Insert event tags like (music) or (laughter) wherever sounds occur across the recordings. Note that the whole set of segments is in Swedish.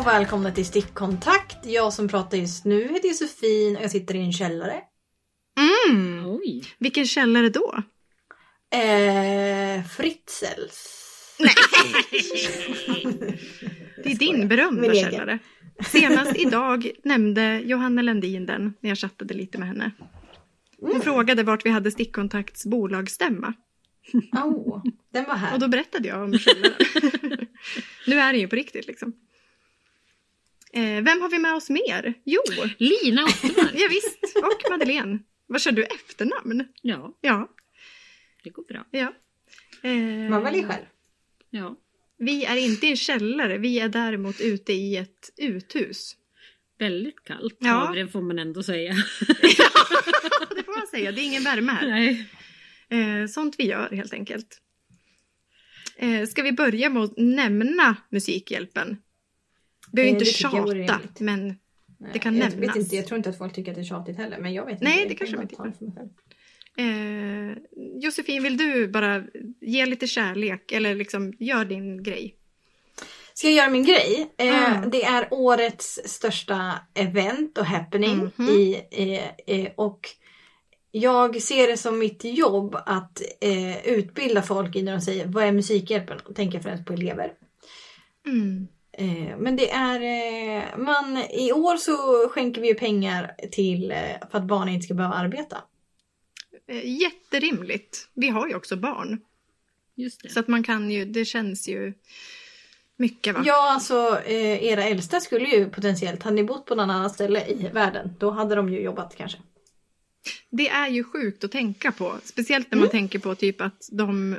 Och välkomna till Stickkontakt. Jag som pratar just nu heter Josefin och jag sitter i en källare. Mm. Oj. Vilken källare då? Eh, Fritzels. (laughs) Det är din berömda Min egen. källare. Senast idag nämnde Johanna Lendin den när jag chattade lite med henne. Hon Mm. frågade vart vi hade Stickkontakts bolagsstämma. Oh, den var här. Och då berättade jag om källaren. (laughs) nu är det ju på riktigt liksom. Eh, vem har vi med oss mer? Jo, Lina Ottermark. ja, visst. och Madeleine. Vad kör du efternamn? Ja, Ja. det går bra. ja. Eh, Man väljer själv. Ja. Vi är inte i en källare, vi är däremot ute i ett uthus. Väldigt kallt Ja. det får man ändå säga. (laughs) det får man säga, det är ingen värme här. Nej. Eh, sånt vi gör helt enkelt. Eh, ska vi börja med att nämna Musikhjälpen? Behöver Eh, inte det tjata, men Nej, det kan jag nämnas. Vet inte, jag tror inte att folk tycker att det är tjatigt heller. Men jag vet Nej, inte. det Jag kanske kan de inte det själv. eh, Josefin, vill du bara ge lite kärlek eller liksom gör din grej? Ska jag göra min grej? Eh, Mm. Det är årets största event och happening. Mhm. I, eh, och jag ser det som mitt jobb att eh, utbilda folk i när de säger vad är Musikhjälpen? Och tänker främst på elever. Mm. Eh, men det är, eh, man, i år så skänker vi ju pengar till, eh, för att barn inte ska behöva arbeta. Jätterimligt. Vi har ju också barn. Så att man kan ju, det känns ju mycket va? Ja, alltså era äldsta skulle ju potentiellt, hade ni bott på någon annan ställe i världen, då hade de ju jobbat kanske. Det är ju sjukt att tänka på. Speciellt när man Mm. tänker på typ att de,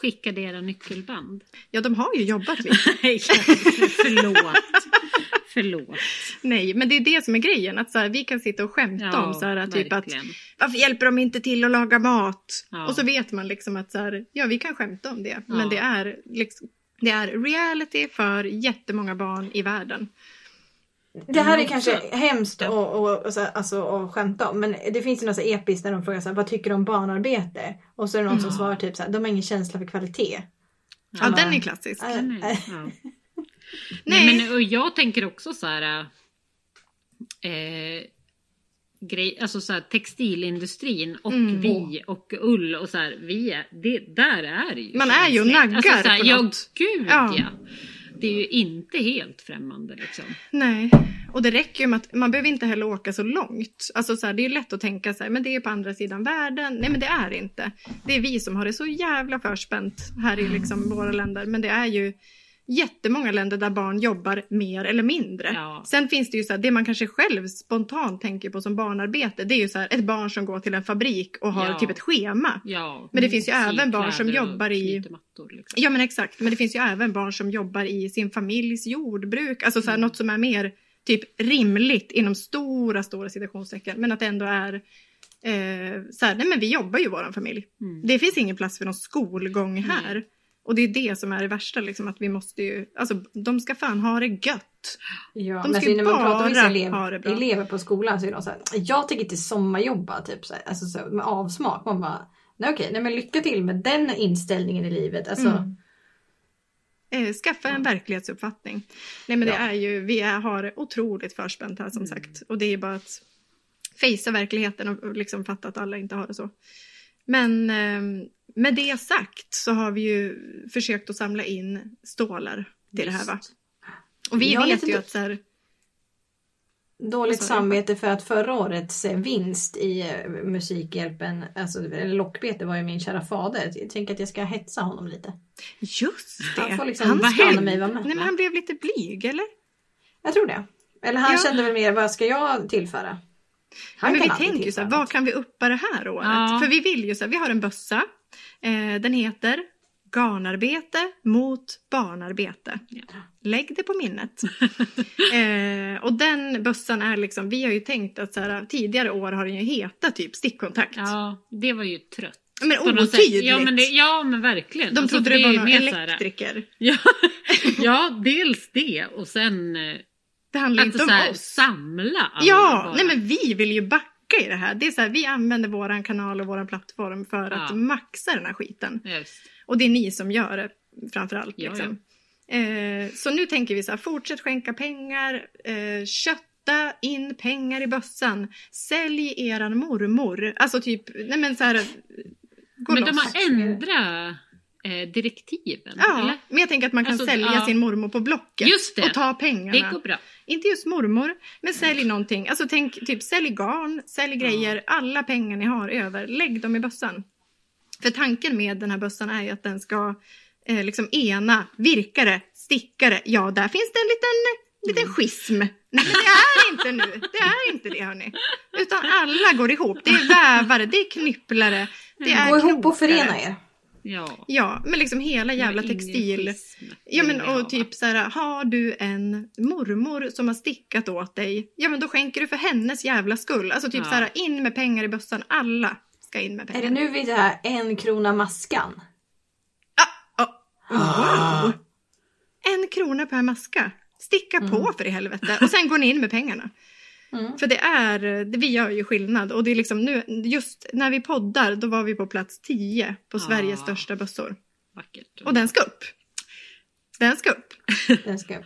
Skickade era nyckelband. ja de har ju jobbat lite. (laughs) Nej, förlåt. förlåt. Nej, men det är det som är grejen. Att så här, vi kan sitta och skämta om så här, typ att varför hjälper de inte till att laga mat? Ja. Och så vet man liksom att så här, ja vi kan skämta om det. Ja. Men det är, liksom, det är reality för jättemånga barn i världen. Det här är kanske hemskt att och, och, så- alltså, att skämta om men det finns ju något så episkt när de frågar så här, vad tycker du om barnarbete? Och så är det någon som Ja. svarar typ så här, de har ingen känsla för kvalitet. Ja, Ja. den är klassisk. Äh, Den är- äh, ja. Nej. Nej, men och jag tänker också så här. Eh, grej, alltså så här, textilindustrin och Mm. vi och ull och så här, vi är, det, där är det ju Man är ju och naggar alltså, så här, på Ja, något. gud Ja. ja. Det är ju inte helt främmande liksom. Nej, och det räcker ju med att man behöver inte heller åka så långt. Alltså så här, det är ju lätt att tänka så här, men det är på andra sidan världen. Nej men det är inte. Det är vi som har det så jävla förspänt här i liksom våra länder. Men det är ju jättemånga länder där barn jobbar mer eller mindre. Ja. Sen finns det ju så här, det man kanske själv spontant tänker på som barnarbete. Det är ju så här, ett barn som går till en fabrik och har Ja. typ ett schema. Ja, Men det finns ju även barn som jobbar i- mattor, liksom. Ja men exakt, men det finns ju även barn som jobbar i sin familjs jordbruk. Alltså så här, Mm. något som är mer typ rimligt inom stora, stora citationstecken. Men att det ändå är eh, så här, nej men vi jobbar ju i vår familj. Mm. Det finns ingen plats för någon skolgång här. Och det är det som är det värsta, liksom, att vi måste ju, alltså de ska fan ha det gött. Ja, De men ska ju alltså, när man pratar med vissa bara elev, ha det bra. elever på skolan så är de så här, jag tänker inte sommarjobba typ så här, alltså så, med avsmak. Man bara, nej okej, nej men lycka till med den inställningen i livet. Alltså, Mm. Eh, skaffa en verklighetsuppfattning. Nej men det Ja. är ju, vi är, har det otroligt förspänt här som Mm. sagt. Och det är bara att fejsa verkligheten och och liksom fatta att alla inte har det så. Men eh, med det sagt så har vi ju försökt att samla in stålar till det här va. Och vi Jag vet ju att så här, Dåligt samvete för att förra årets eh, vinst i eh, Musikhjälpen, alltså, lockbete var ju min kära fader. Jag tänker att jag ska hetsa honom lite. just det. Han får liksom han, hände? mig vara med. nej, men han blev lite blyg eller? Jag tror det. Eller han Ja. kände väl mer, vad ska jag tillföra? Han men vi tänker ju så här, vad kan vi uppa det här året? Ja. För vi vill ju så här, vi har en bössa. Eh, den heter Garnarbete mot barnarbete. Ja. Lägg det på minnet. (laughs) eh, och den bössan är liksom, vi har ju tänkt att så här, tidigare år har den ju hetat typ stickkontakt. Ja, det var ju trött. Men otydligt. Ja men, det, ja men verkligen. De Alltså, trodde det är var någon så elektriker. (laughs) Ja, ja, (laughs) dels det och sen eh, Det handlar att inte så om här, oss. samla alla Ja, bara. nej men vi vill ju backa i det här. Det är så här, vi använder våran kanal och våran plattform för att Ja. maxa den här skiten. Just. Och det är ni som gör det framförallt. Ja, Liksom. Eh, så nu tänker vi så här, fortsätt skänka pengar, eh, kötta in pengar i bössan, sälj eran mormor. Alltså typ, nej men så här, gå Men loss. de har ändrat eh, direktiven. Ja, eller? men jag tänker att man kan Alltså, sälja ja. sin mormor på Blocket Just det. och ta pengarna. Det går bra. Inte just mormor, men sälj någonting. Alltså tänk typ sälj garn, sälj grejer, alla pengar ni har över, lägg dem i bössan. För tanken med den här bössan är ju att den ska eh, liksom ena virkare, stickare. Ja, där finns det en liten, liten schism. Nej, men det är inte nu. Det är inte det hörni. Utan alla går ihop. Det är vävare, det är knypplare, det är Gå ihop och förena er. Ja. Ja, men liksom hela jävla textil. Ja men och typ så här, har du en mormor som har stickat åt dig, ja men då skänker du för hennes jävla skull. Alltså typ Ja. så här, in med pengar i bössan, alla ska in med Är pengar. det nu vi det här en krona maskan? Ah, ah, wow! En krona per maska. Sticka på för i helvete. Och sen går ni in med pengarna. Mm. För det är, vi gör ju skillnad. Och det är liksom nu, just när vi poddar, då var vi på plats 10 på Sveriges Ah. största bössor. Vackert. Och den ska upp. Den ska upp. (laughs) Den ska upp.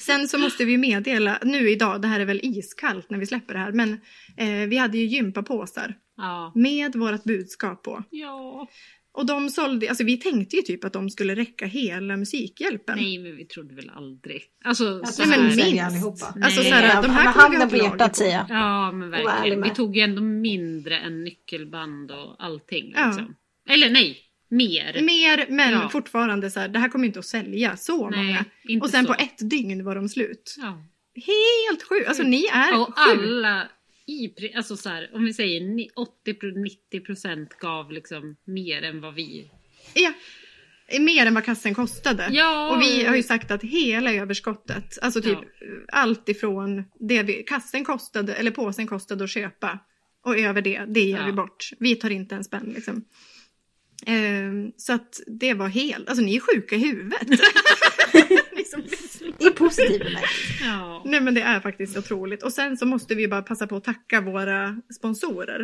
Sen så måste vi meddela, nu idag, det här är väl iskallt när vi släpper det här, men eh, vi hade ju gympapåsar Ja. med vårt budskap på. Ja. Och de sålde, alltså vi tänkte ju typ att de skulle räcka hela Musikhjälpen. Nej, men vi trodde väl aldrig. Alltså, Jag så tror men minst. säljer allihopa. Alltså Nej. så här, de här kommer vi ha på hjärtat på. säger jag. Ja, men verkligen. Vi tog ju ändå mindre än nyckelband och allting. Ja. Liksom. Eller nej, mer. Mer, men Ja. fortfarande så här, det här kommer inte att sälja så Nej, många. inte Och sen så. på ett dygn var de slut. Ja. Helt sjukt! Alltså ni är Och sjukt. alla i, alltså så här, om vi säger ni- 80-90 procent gav liksom mer än vad vi. Ja. Mer än vad kassen kostade. Ja. Och vi har ju sagt att hela överskottet, alltså typ allt ifrån det vi, kassen kostade, eller påsen kostade att köpa och över det, det ger Ja. vi bort. Vi tar inte en spänn liksom. Ehm, så att det var helt, alltså ni är sjuka i huvudet. (laughs) Ni som lyssnar. I positiv bemärkelse. Ja. Nej men det är faktiskt otroligt. Och sen så måste vi bara passa på att tacka våra sponsorer.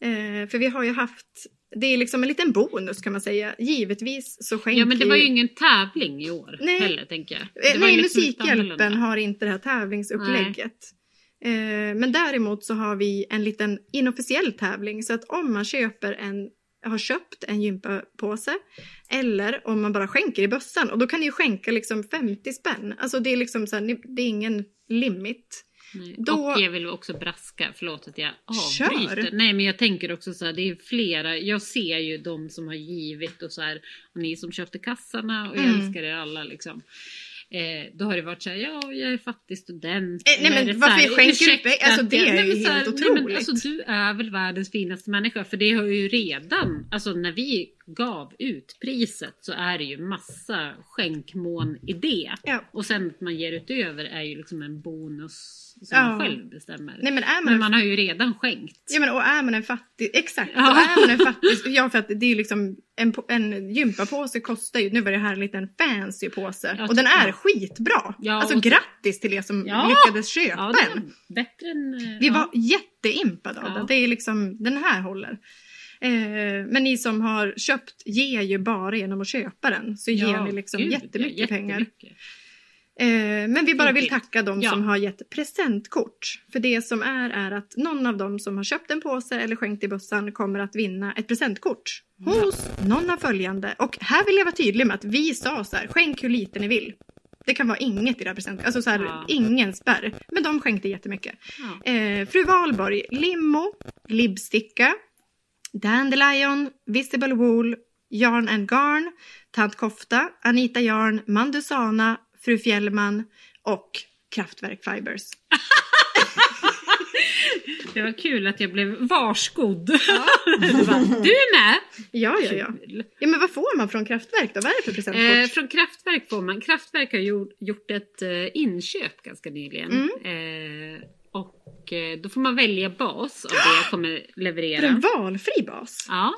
Eh, för vi har ju haft, det är liksom en liten bonus kan man säga. Givetvis så skänker ja, men det var ju ingen tävling i år Nej. heller tänker jag. Eh, Det Nej, liksom Musikhjälpen har inte det här tävlingsupplägget. Eh, men däremot så har vi en liten inofficiell tävling så att om man köper en har köpt en gympapåse eller om man bara skänker i bössan och då kan ni skänka liksom 50 spänn. Alltså det är liksom så här, det är ingen limit. Nej. Då- Och jag vill också braska, förlåt att jag Kör. avbryter. Nej men jag tänker också så här, det är flera, jag ser ju de som har givit och så här, och ni som köpte kassarna och jag Mm. älskar er alla liksom. Eh, då har det varit så här, ja jag är fattig student. Eh, nej, men så varför här, skänker du ursäkta pe- alltså, det är nej, ju men helt nej, men otroligt. Alltså du är väl världens finaste människa för det har ju redan, alltså när vi gav ut priset så är det ju massa skänkmån i det. Ja. Och sen att man ger utöver är ju liksom en bonus som Ja. man själv bestämmer. Nej men är man, Men en, man har ju redan skänkt. ja, men, och är man en fattig, exakt, Ja. och är man en fattig, ja för att det är ju liksom en, en gympapåse kostar ju, nu var det här en liten fancy påse och den är ja. skitbra. Ja, alltså och- grattis till er som Ja. lyckades köpa Ja, den. den. Bättre än... eh, Vi var jätteimpade av Ja. det. Är liksom, den här håller. Eh, men ni som har köpt ger ju bara genom att köpa den. Så ger ni liksom gud, jättemycket, ja, pengar. Eh, men vi bara vill tacka de Ja. som har gett presentkort. För det som är är att någon av dem som har köpt en påse eller skänkt i bössan kommer att vinna ett presentkort hos någon av följande. Och här vill jag vara tydlig med att vi sa så här, skänk hur lite ni vill. Det kan vara inget i det här present, alltså så här, Ja. ingen spärr. Men de skänkte jättemycket. Ja. Eh, Fru Valborg, Limo, Libsticka, Dandelion, Visible Wool, Yarn and Garn, Tant Kofta, Anita Yarn, Mandusana, Fru Fjällman och Kraftwerk Fibers. (laughs) Det var kul att jag blev varskodd. Bara, (laughs) du är med! Ja, ja, ja. Ja, men vad får man från Kraftwerk då? Vad är det för presentkort? Eh, från Kraftwerk får man. Kraftwerk har gjort, gjort ett eh, inköp ganska nyligen. Mm. Eh, och eh, då får man välja bas av det jag kommer leverera. en valfri bas? Ja.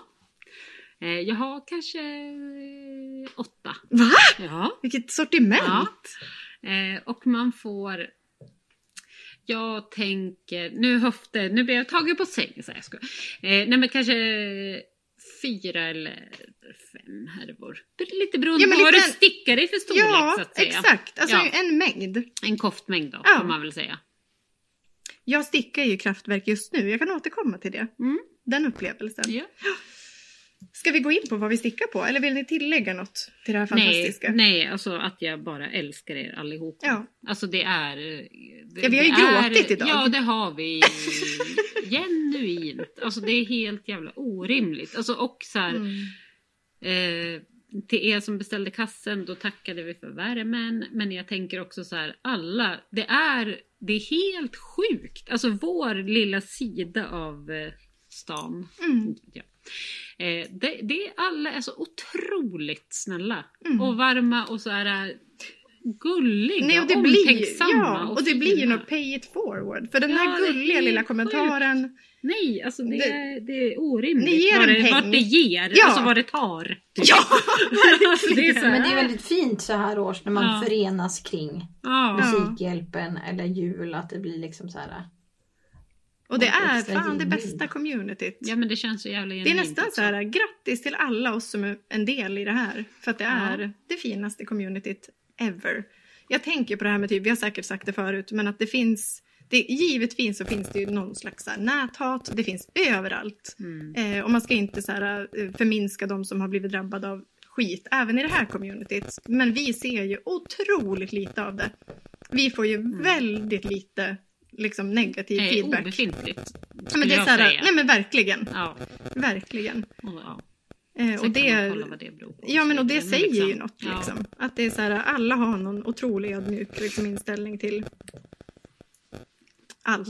Eh, jag har kanske eh, åtta. Va? Ja. Vilket sortiment! Ja. Eh, och man får... Jag tänker... Nu höfter... Nu blir jag tagen på sängen. Så här, jag skojar. eh, nej men kanske fyra eller fem härvor. Lite beroende Ja, men på vad du stickar i för storlek så Ja, att säga. exakt. Alltså Ja. en mängd. En koftmängd då, Ja. får man väl säga. Jag stickar ju kraftverk just nu. Jag kan återkomma till det. Mm. Den upplevelsen. Ja. Ska vi gå in på vad vi stickar på? Eller vill ni tillägga något till det här Nej, fantastiska? nej, alltså att jag bara älskar er allihop. Ja. Alltså det är... Det, Ja, vi har ju gråtit idag. Ja, det har vi. (laughs) Genuint. Alltså det är helt jävla orimligt. Alltså och så här, Mm. eh, till er som beställde kassen, då tackade vi för värmen. Men jag tänker också så här, alla, det är, det är helt sjukt. Alltså vår lilla sida av eh, stan. Mm. Jag. Eh, det, det är, alla är så otroligt snälla. Mm. Och varma och så här gulliga, Nej, och det blir, omtänksamma ja, och det blir ju fina. något pay it forward. För den Ja, här gulliga lilla sjukt. kommentaren. Nej, alltså det, Det- är, det är orimligt. Ni ger vad, en det, peng. vad det ger, Ja. alltså vad det tar. Ja, (laughs) alltså, det är Men det är väldigt fint så här års när man Ja. förenas kring ja. Musikhjälpen eller jul. Att det blir liksom så här. Och det är fan det bästa communityt. ja, men det känns så jävla Det är nästan så här, grattis till alla oss som är en del i det här. För att det Ja. är det finaste communityt ever. Jag tänker på det här med typ, vi har säkert sagt det förut, men att det finns, det, givetvis så finns det ju någon slags här, näthat, det finns överallt. Mm. Eh, och man ska inte så här, eh, förminska de som har blivit drabbade av skit, även i det här communityt. Men vi ser ju otroligt lite av det. Vi får ju väldigt lite liksom, negativ Mm. Eh, feedback. obefintligt. Ja, men det är så här, säga. nej men verkligen, Ja, verkligen. och, ja. Eh, Sen och kan det, man kolla vad det beror på. ja men och det säger liksom, ju något ja. liksom. Att det är så här, alla har någon otrolig ödmjuk liksom, inställning till allt.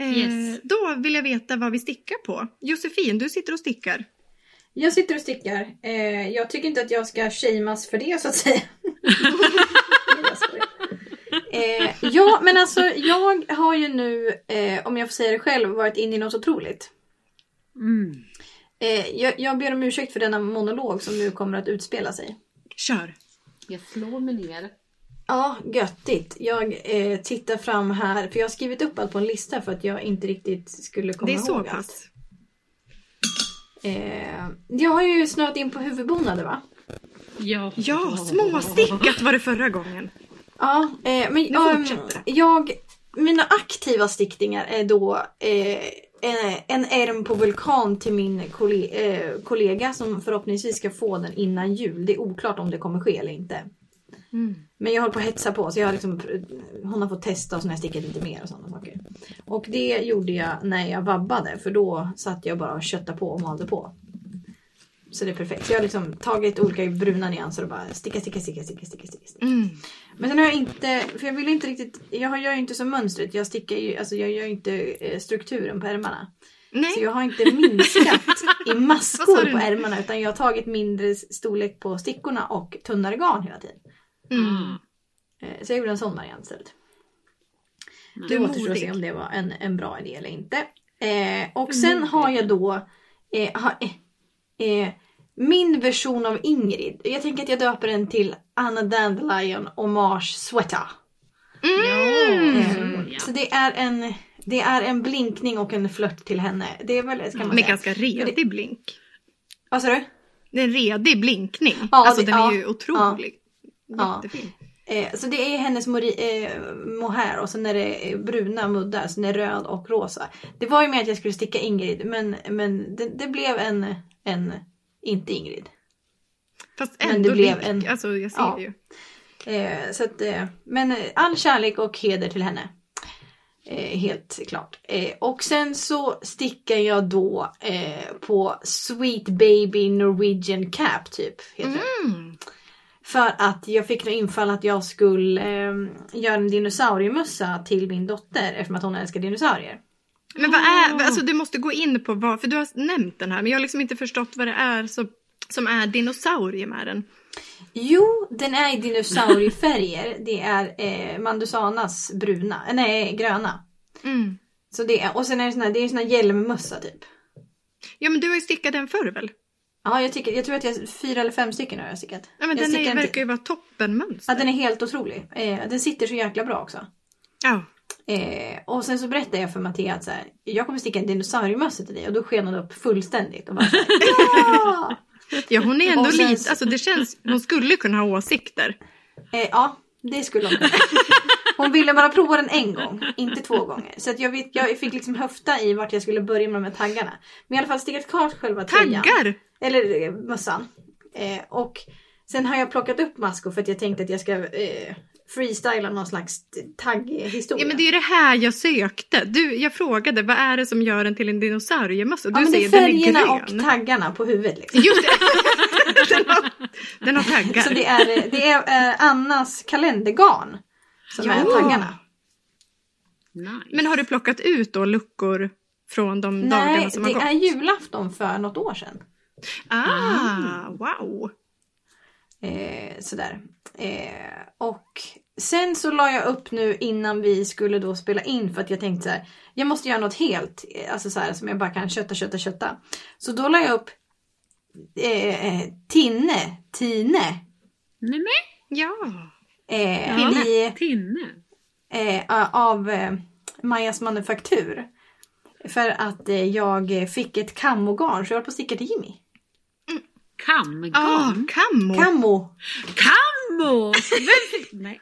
Eh, Yes. Då vill jag veta vad vi stickar på. Josefin, du sitter och stickar. Jag sitter och stickar. Eh, jag tycker inte att jag ska shamas för det så att säga. (laughs) Eh, ja, men alltså jag har ju nu, eh, om jag får säga det själv, varit inne i något otroligt. Mm. Eh, jag, jag ber om ursäkt för denna monolog som nu kommer att utspela sig. Kör! Jag slår mig ner. Ja, göttigt. Jag eh, tittar fram här, för jag har skrivit upp allt på en lista för att jag inte riktigt skulle komma Det är så ihåg allt. pass. Eh, jag har ju snöat in på huvudbonader va? Ja. Ja, småstickat var det förra gången. Ja, eh, men fortsätter jag, mina aktiva stickningar är då eh, en, en ärm på vulkan till min kolle, eh, kollega som förhoppningsvis ska få den innan jul. Det är oklart om det kommer ske eller inte. Mm. Men jag håller på att hetsa på så jag har liksom, hon har fått testa och så har jag stickat lite mer och sådana saker. Och det gjorde jag när jag vabbade för då satt jag bara och köttade på och malde på. Så det är perfekt. Så jag har liksom tagit olika bruna nyanser och bara sticka, sticka, sticka, sticka, sticka, sticka. Mm. Men sen har jag inte, för jag vill inte riktigt, jag gör ju inte som mönstret. Jag stickar ju, alltså jag gör ju inte eh, strukturen på ärmarna. Så Nej, jag har inte minskat (laughs) i maskor på ärmarna utan jag har tagit mindre storlek på stickorna och tunnare garn hela tiden. mm. Eh, Så jag gjorde en sån variant istället. Mm. Det återstår att se om det var en, en bra idé eller inte. Eh, och sen har jag då eh, ha, eh, eh, min version av Ingrid. Jag tänker att jag döper den till Anna Dandelion Hommage Sweater. Mm. Eh, Så det är, en, det är en blinkning och en flört till henne. Det är väl, ska man Med säga. ganska redig blink. Vad sa du? Det är en redig blinkning. Ja, alltså det- den är ja, ju otrolig. Ja. Jättefin. Eh, så det är hennes mori, eh, mohair och sen är det bruna muddar, sen är det röd och rosa. Det var ju med att jag skulle sticka Ingrid men, men det, det blev en, en, inte Ingrid. Fast Men ändå det blev lik. en- Alltså jag ser ja. det ju. Eh, så att, eh, men eh, all kärlek och heder till henne. Eh, helt klart. Eh, och sen så stickar jag då eh, på Sweet Baby Norwegian Cap typ. Heter det. För att jag fick något infall att jag skulle eh, göra en dinosauriemössa till min dotter eftersom att hon älskar dinosaurier. Men vad är, Ah. alltså du måste gå in på vad, för du har nämnt den här men jag har liksom inte förstått vad det är som, som är dinosaurier med den. Jo, den är i dinosauriefärger. (laughs) Det är eh, Mandusanas bruna, eh, nej gröna. Mm. Så det är, och sen är det sån här, det är en sån här hjälmmössa typ. Ja men du har ju stickat den förr väl? Ja, jag, tycker, jag tror att jag fyra eller fem stycken har jag stickat. Ja men jag den är, verkar ju vara toppenmönster. Ja, den är helt otrolig. Eh, den sitter så jäkla bra också. Ja. Eh, och sen så berättade jag för Mattias att så här, jag kommer sticka en dinosauriemössa till dig och då sken hon upp fullständigt. Och bara så (laughs) här, ja! Ja, hon är ändå sen lite, så- alltså det känns, hon skulle kunna ha åsikter. Eh, ja, det skulle hon kunna. (laughs) Hon ville bara prova den en gång, inte två gånger. Så att jag, vet, jag fick liksom höfta i vart jag skulle börja med de här taggarna. Men i alla fall stickat klart själva tröjan. Taggar! Eller eh, mössan. Eh, och sen har jag plockat upp maskor för att jag tänkte att jag ska eh, freestyla någon slags tagghistoria. Ja men det är det här jag sökte. Du, jag frågade vad är det som gör den till en dinosauriemössa? Och ja, du men det är säger den är färgerna och taggarna på huvudet. Liksom. Just det! (laughs) den, har, den har taggar. Så det är, eh, det är eh, Annas kalendergarn som är Ja. taggarna. Nice. Men har du plockat ut då luckor från de dagarna Nej, som det har gått? är julafton för något år sedan. Ah, wow! Eh, sådär. Eh, och sen så la jag upp nu innan vi skulle då spela in för att jag tänkte så här. Jag måste göra något helt, eh, alltså så här som jag bara kan kötta, kötta, kötta. Så då la jag upp eh, eh, Tinne, Tine. Nej men, Ja. Eh, Ja. i, Tinne. eh, av eh, Majas manufaktur. För att eh, jag fick ett kammogarn så jag höll på att sticka till Jimmy. Ah, Kamgarn. kammo. Kammo! Kammo! Vem- Nej.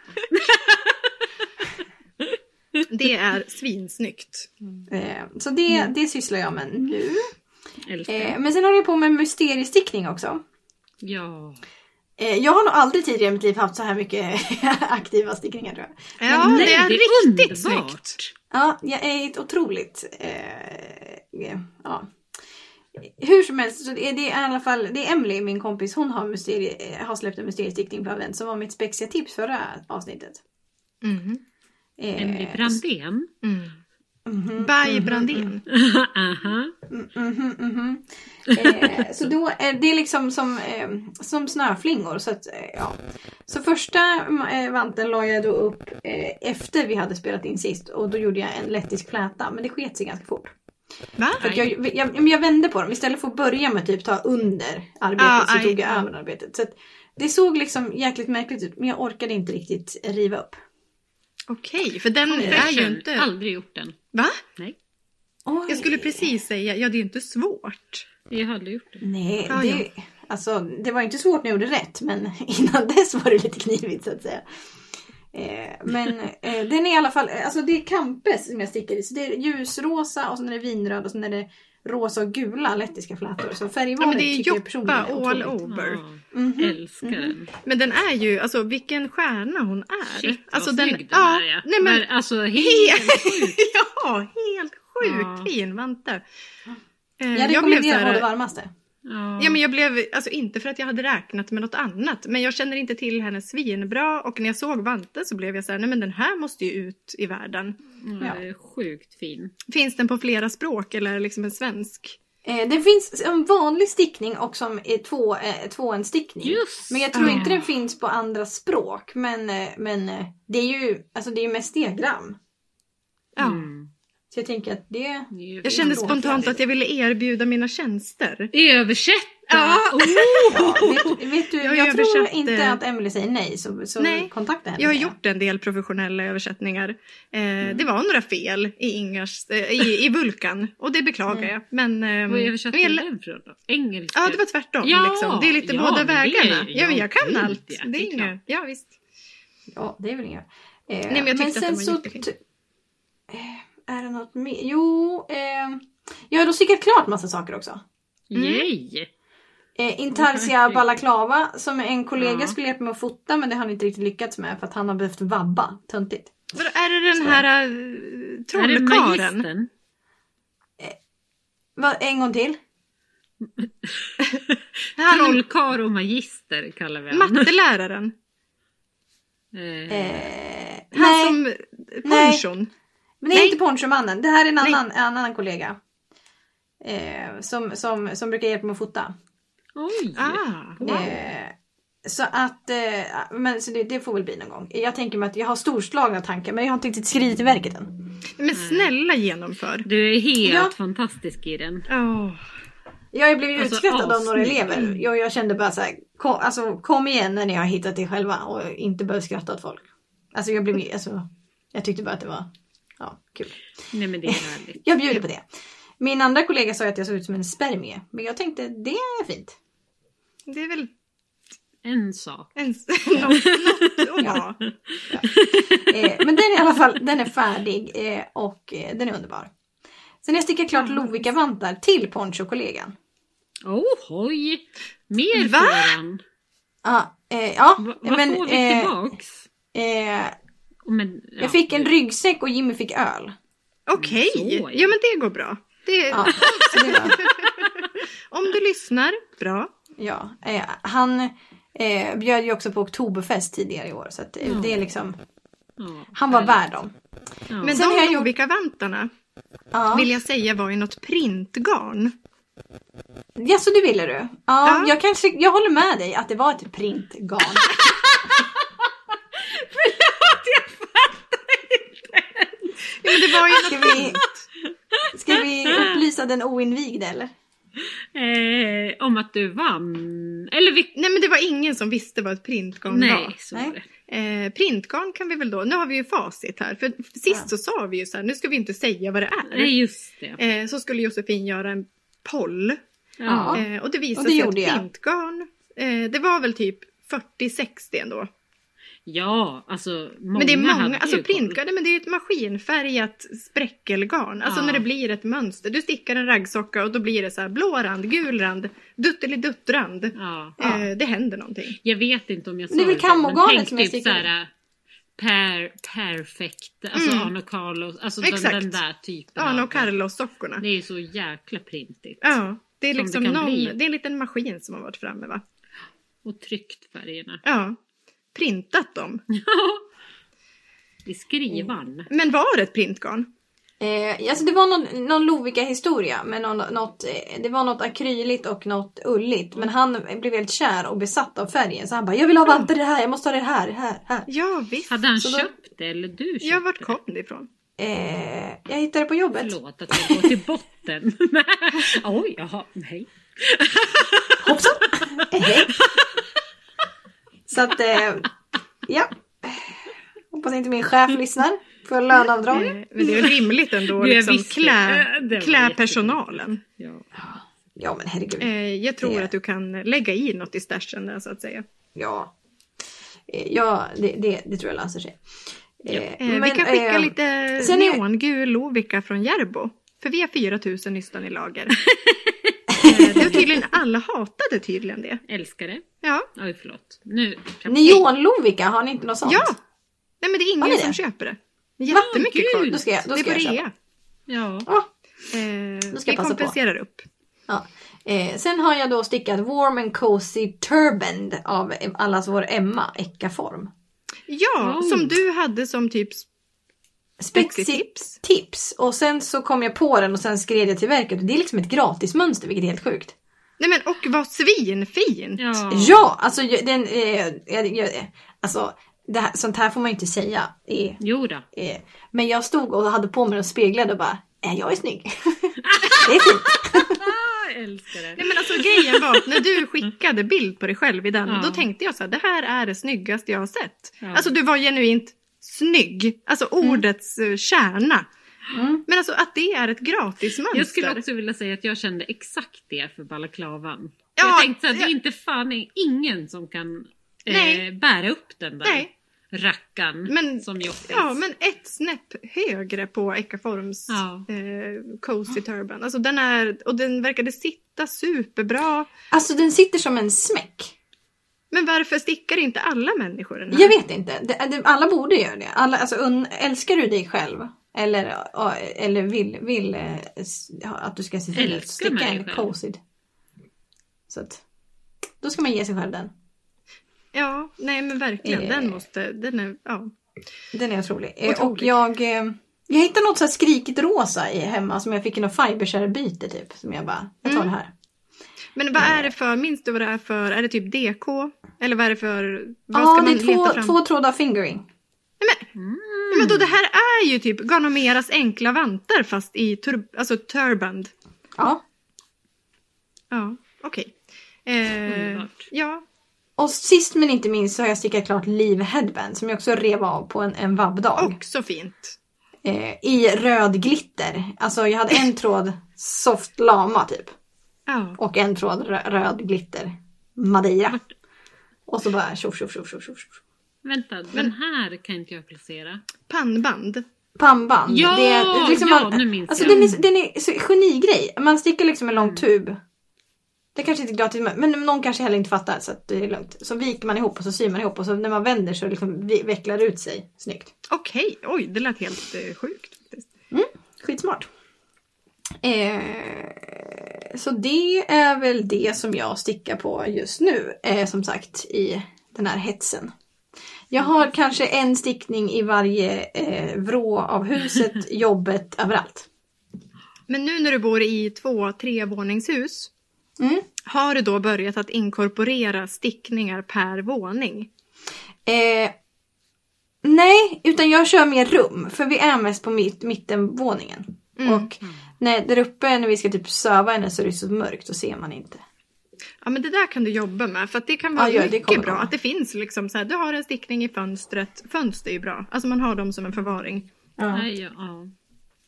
(laughs) Det är svinsnyggt. Eh, så det, det sysslar jag med nu. Älskar. Eh, men sen håller jag på med mysteriestickning också. Ja. Eh, jag har nog aldrig tidigare i mitt liv haft så här mycket (laughs) aktiva stickningar tror jag. Ja, Men det nej, är det är riktigt underbart. snyggt. Ja, jag är ett otroligt... Eh, ja. Hur som helst, så det är, det i alla fall, det är Emily, min kompis, hon har, mysterie, eh, har släppt en mysteriestickning på advent som var mitt spexiga tips förra avsnittet. Mm. Eh, Emily Brandén. Mm. mhm, Baj mhm, Brandén. Aha. mhm, mhm, mhm. Eh, så då, eh, det är liksom som, eh, som snöflingor. Så, att, eh, ja. så första eh, vanten la jag då upp eh, efter vi hade spelat in sist och då gjorde jag en lettisk fläta men det sket sig ganska fort. Va? För jag, jag, men jag vände på dem istället för att börja med typ ta under arbetet Ah, så aj, tog jag ja. över arbetet. Så att det såg liksom jäkligt märkligt ut men jag orkade inte riktigt riva upp. Okej, för den är ju Fashion. inte... Aldrig gjort den. Va? Nej. Oj. Jag skulle precis säga, ja det är ju inte svårt. Jag har aldrig gjort det. Nej, Ja, det, Alltså, det var inte svårt när jag gjorde rätt men (laughs) innan dess var det lite knivigt så att säga. Eh, men eh, den är i alla fall, alltså det är Campes som jag stickar i. Så det är ljusrosa och sen är det vinröd och sen är det rosa och gula lettiska flätor. Så Ja, färgvalet men det är tycker jag Joppa personligen är all over. Ja, Mhm. Älskar den. Men den är ju, alltså vilken stjärna hon är. Shit alltså, vad den, snygg den ja, är ja. Nej, men, men, alltså (laughs) helt sjukt. ja, helt sjukt Ja. fin vante. Eh, Jag blev rekommenderar så på det här, varmaste. Ja. Ja men jag blev, alltså inte för att jag hade räknat med något annat. Men jag känner inte till henne svinbra och när jag såg vanten så blev jag så här, nej men den här måste ju ut i världen. Ja, det är sjukt fin. Finns den på flera språk eller liksom en svensk? Eh, det finns en vanlig stickning och som är två, eh, tvåenstickning. Just Men jag tror inte den finns på andra språk. Men, eh, men eh, det är ju alltså det är ju mest diagram. Ja. Mm. Så jag tänker att det... Jag kände spontant att jag ville erbjuda mina tjänster. Översätta! Ja. Oh. Ja, vet, vet du, Jag jag, har tror översatt, inte eh, att Emily säger nej så, så Nej, kontakta henne. Jag har gjort en del professionella översättningar. Eh, Det var några fel i, Ingars, eh, i, i Vulkan och det beklagar jag. Men, ehm, Vad översatte men du den från då? Engelska? Ja, det var tvärtom. Ja, liksom. Det är lite ja, båda men det är- vägarna. ja, men jag kan allt. det det är inga, ja, visst. Ja, det är väl inga. Eh, men jag tyckte att den var så... jättefin. Eh, Är det något mer? Jo, eh, jag har då stickat klart massa saker också. Yay! Eh, Intarsia. (laughs) Balaklava som en kollega Ja. skulle hjälpa mig att fota men det har han inte riktigt lyckats med för att han har behövt vabba. Töntigt. Vadå, är det den Så. här uh, Är det trollkaren? magistern? Va, en gång till? (laughs) Han Trollkarl och magister kallar vi honom. matteläraren? Eh, Eh, Han nej, som... Nej. Ponchon? Men det är nej. inte ponchomannen. Det här är en annan, en annan kollega. Eh, som, som, som brukar hjälpa mig att fota. oj! Ah, wow. Eh, så att, eh, men så det, det får väl bli någon gång. Jag tänker mig att jag har storslagna tankar men jag har inte riktigt skrivit till verket än. Men snälla genomför. Du är helt Ja. fantastisk i den. Åh. Jag blev ju Alltså, utskrattad av några elever. Jag, jag kände bara så här, kom, alltså, kom igen när ni har hittat det själva och inte behöver skratta åt folk. Alltså jag blev alltså, jag tyckte bara att det var Ja, kul. Nej men det är härligt. Jag bjuder på det. Min andra kollega sa att jag såg ut som en spermie. Men jag tänkte, det är fint. Det är väl En sak. en... (laughs) något, något, ja. Eh, men den är i alla fall den är färdig eh, och eh, den är underbar. Sen jag stickat klart Lovikka-vantar till ponchokollegan. Oh, hoj! Mer Va? får han. Ja, eh, ja Va, vad men får vi tillbaks? Men, ja, jag fick en ryggsäck och Jimmy fick öl. Okej, Så, ja. men det går bra. Det, Ja, det (laughs) Om du lyssnar, bra. ja, eh, han eh, bjöd ju också på Oktoberfest tidigare i år. Så att, eh, Ja. det är liksom, Ja, han var värd dem. Ja. Men Sen de jag gjort- Lovikka-vantarna Ja. vill jag säga var ju något printgarn. Ja, så det ville du? Ja, Ja. Jag, kanske, jag håller med dig att det var ett printgarn. (laughs) (laughs) Ja, men det var ju Ska vi, ska vi upplysa den oinvigde eller? Eh, om att du vann. Eller vi... Nej men det var ingen som visste vad ett printgarn Nej, var. så Nej. var det. Eh, printgarn kan vi väl då, nu har vi ju facit här. För sist Ja. så sa vi ju så här, nu ska vi inte säga vad det är. Nej, just det. Eh, så skulle Josefin göra en poll. Ja. Eh, och det visade Och det sig att printgarn, eh, det var väl typ 40-60 ändå. Ja, alltså många Men det är många, alltså printgarn, nej, men det är ju ett maskinfärgat spräckelgarn. Alltså Ja. när det blir ett mönster. Du stickar en raggsocka och då blir det så här blå rand, gul rand, duttelidutt-rand. Ja. Eh, det händer någonting. Jag vet inte om jag sa Det är väl men tänk som jag typ stickade. såhär per, perfekt, alltså Mm. Arno Carlos, alltså den, Exakt. den där typen Arno Carlos-sockorna. Det är ju så jäkla printigt. Ja, det är Som liksom det någon, bli. det är en liten maskin som har varit framme va? Och tryckt färgerna. Ja, printat dem. (laughs) I skrivan. Men var det ett printgarn? Eh, alltså det var någon, någon Lovikka-historia. Med någon, något, eh, det var något akryligt och något ulligt. Men han blev helt kär och besatt av färgen. Så han bara, jag vill ha vantar det här, jag måste ha det här, här, här. Ja visst. Hade han Så då- köpt det eller du köpte Ja, vart det? kom det ifrån? Eh, jag hittade det på jobbet. Förlåt att jag går till botten. (laughs) Oj, jaha, nej. Hoppsan! (laughs) Eh, hej. Så att, eh, ja. Hoppas inte min chef lyssnar. För löneavdrag. Eh, Men det är rimligt ändå att Jag liksom klä, det klä personalen. Ja. Ja men herregud. Eh, Jag tror Det- att du kan lägga i något i stashen där så att säga. Ja. Eh, Ja, det, det, det tror jag löser sig. Eh, Eh, vi men, kan skicka eh, lite sen är- neongul Lovikka från Järbo. För vi har 4000 nystan i lager. (laughs) Det var tydligen, alla hatade tydligen det. Älskar det. Ja, Oj, förlåt. Nu. Neon-Lovika, har ni inte något sånt? ja. Nej men det är ingen som det? köper det. Jättemycket kvar. Då ska jag, då det ska är jag på köpa. rea. Ja. Ja, Eh, Då ska vi jag passa på. kompenserar upp. ja. Eh, sen har jag då stickat Warm and Cozy Turband av allas vår Emma Eckaform. Ja, Oh. som du hade som typ Spexitips tips. Och sen så kom jag på den och sen skrev jag till verket. Det är liksom ett gratismönster vilket är helt sjukt. Nej men och vad svinfint! Ja. Ja, alltså den... Eh, jag, jag, alltså, det här, sånt här får man ju inte säga. Eh, Jo då. eh, men jag stod och hade på mig och speglade och bara, äh, jag är snygg. (laughs) det är fint. Ah, (laughs) jag älskar det. Nej men alltså grejen var att när du skickade bild på dig själv i den, Ja. då tänkte jag så här, det här är det snyggaste jag har sett. Ja. Alltså du var genuint snygg, alltså ordets eh, kärna. Mm. Men alltså att det är ett gratismönster. Jag skulle också vilja säga att jag kände exakt det för balaklavan. Ja, jag tänkte att det är inte fan är ingen som kan eh, bära upp den där Nej. rackan Men- som Joppis. Ja, men ett snäpp högre på Ekaforms Ja. eh, Cozy Turban. Alltså den är, och den verkade sitta superbra. Alltså den sitter som en smäck. Men varför stickar inte alla människor den här? Jag vet inte. Det, det, alla borde göra det. Alla, alltså, un, älskar du dig själv? Eller, ja, eller vill, vill eh, att du ska se till att sticka en cozy. Så att, då ska man ge sig själv den. Ja, nej men verkligen. Eh. Den måste, den är, ja. Den är otrolig. Eh, och Otrolig. jag, eh, jag hittade något så här skrikigt rosa i hemma som jag fick i något fibershare-byte typ. Som jag bara, jag tar Mm. det här. Men vad är det för, minns du vad det är för, är det typ DK? Eller vad är det för, vad Ja, ska det man är leta två, fram? två trådar fingering. Mm. Men då det här är ju typ Ganomeras enkla vantar fast i tur, alltså turband. Ja. Ja, okej. Eh, Underbart. ja, Och sist men inte minst så har jag stickat klart Liv Headband som jag också rev av på en, en vabbdag. också fint. Eh, I röd glitter. Alltså jag hade en tråd soft lama typ. Ja. Och en tråd rö- röd glitter. Madeira. Och så bara tjoff tjoff tjoff tjoff tjoff. Vänta, den här kan inte jag placera. Pannband. Pannband. Ja, det är liksom ja, man, nu minns alltså jag. den är, den är så genigrej. Man stickar liksom en lång Mm. tub. Det kanske inte är gratis men någon kanske heller inte fattar så att det är lugnt. Så viker man ihop och så syr man ihop och så när man vänder så liksom vecklar det ut sig snyggt. Okej, oj det lät helt eh, sjukt. faktiskt. Skitsmart. Eh, så det är väl det som jag stickar på just nu. Eh, som sagt i den här hetsen. Jag har kanske en stickning i varje eh, vrå av huset, (laughs) jobbet, överallt. Men nu när du bor i två trevåningshus, Mm. har du då börjat att inkorporera stickningar per våning? Eh, nej, utan jag kör mer rum. För vi är mest på mitt, mittenvåningen. Mm. Och när, där uppe när vi ska typ söva henne så är det så mörkt och ser man inte. Ja men det där kan du jobba med för att det kan vara Ja, mycket bra vara. att det finns liksom så här, du har en stickning i fönstret, fönster är ju bra, alltså man har dem som en förvaring. Ja. Nej, ja, ja.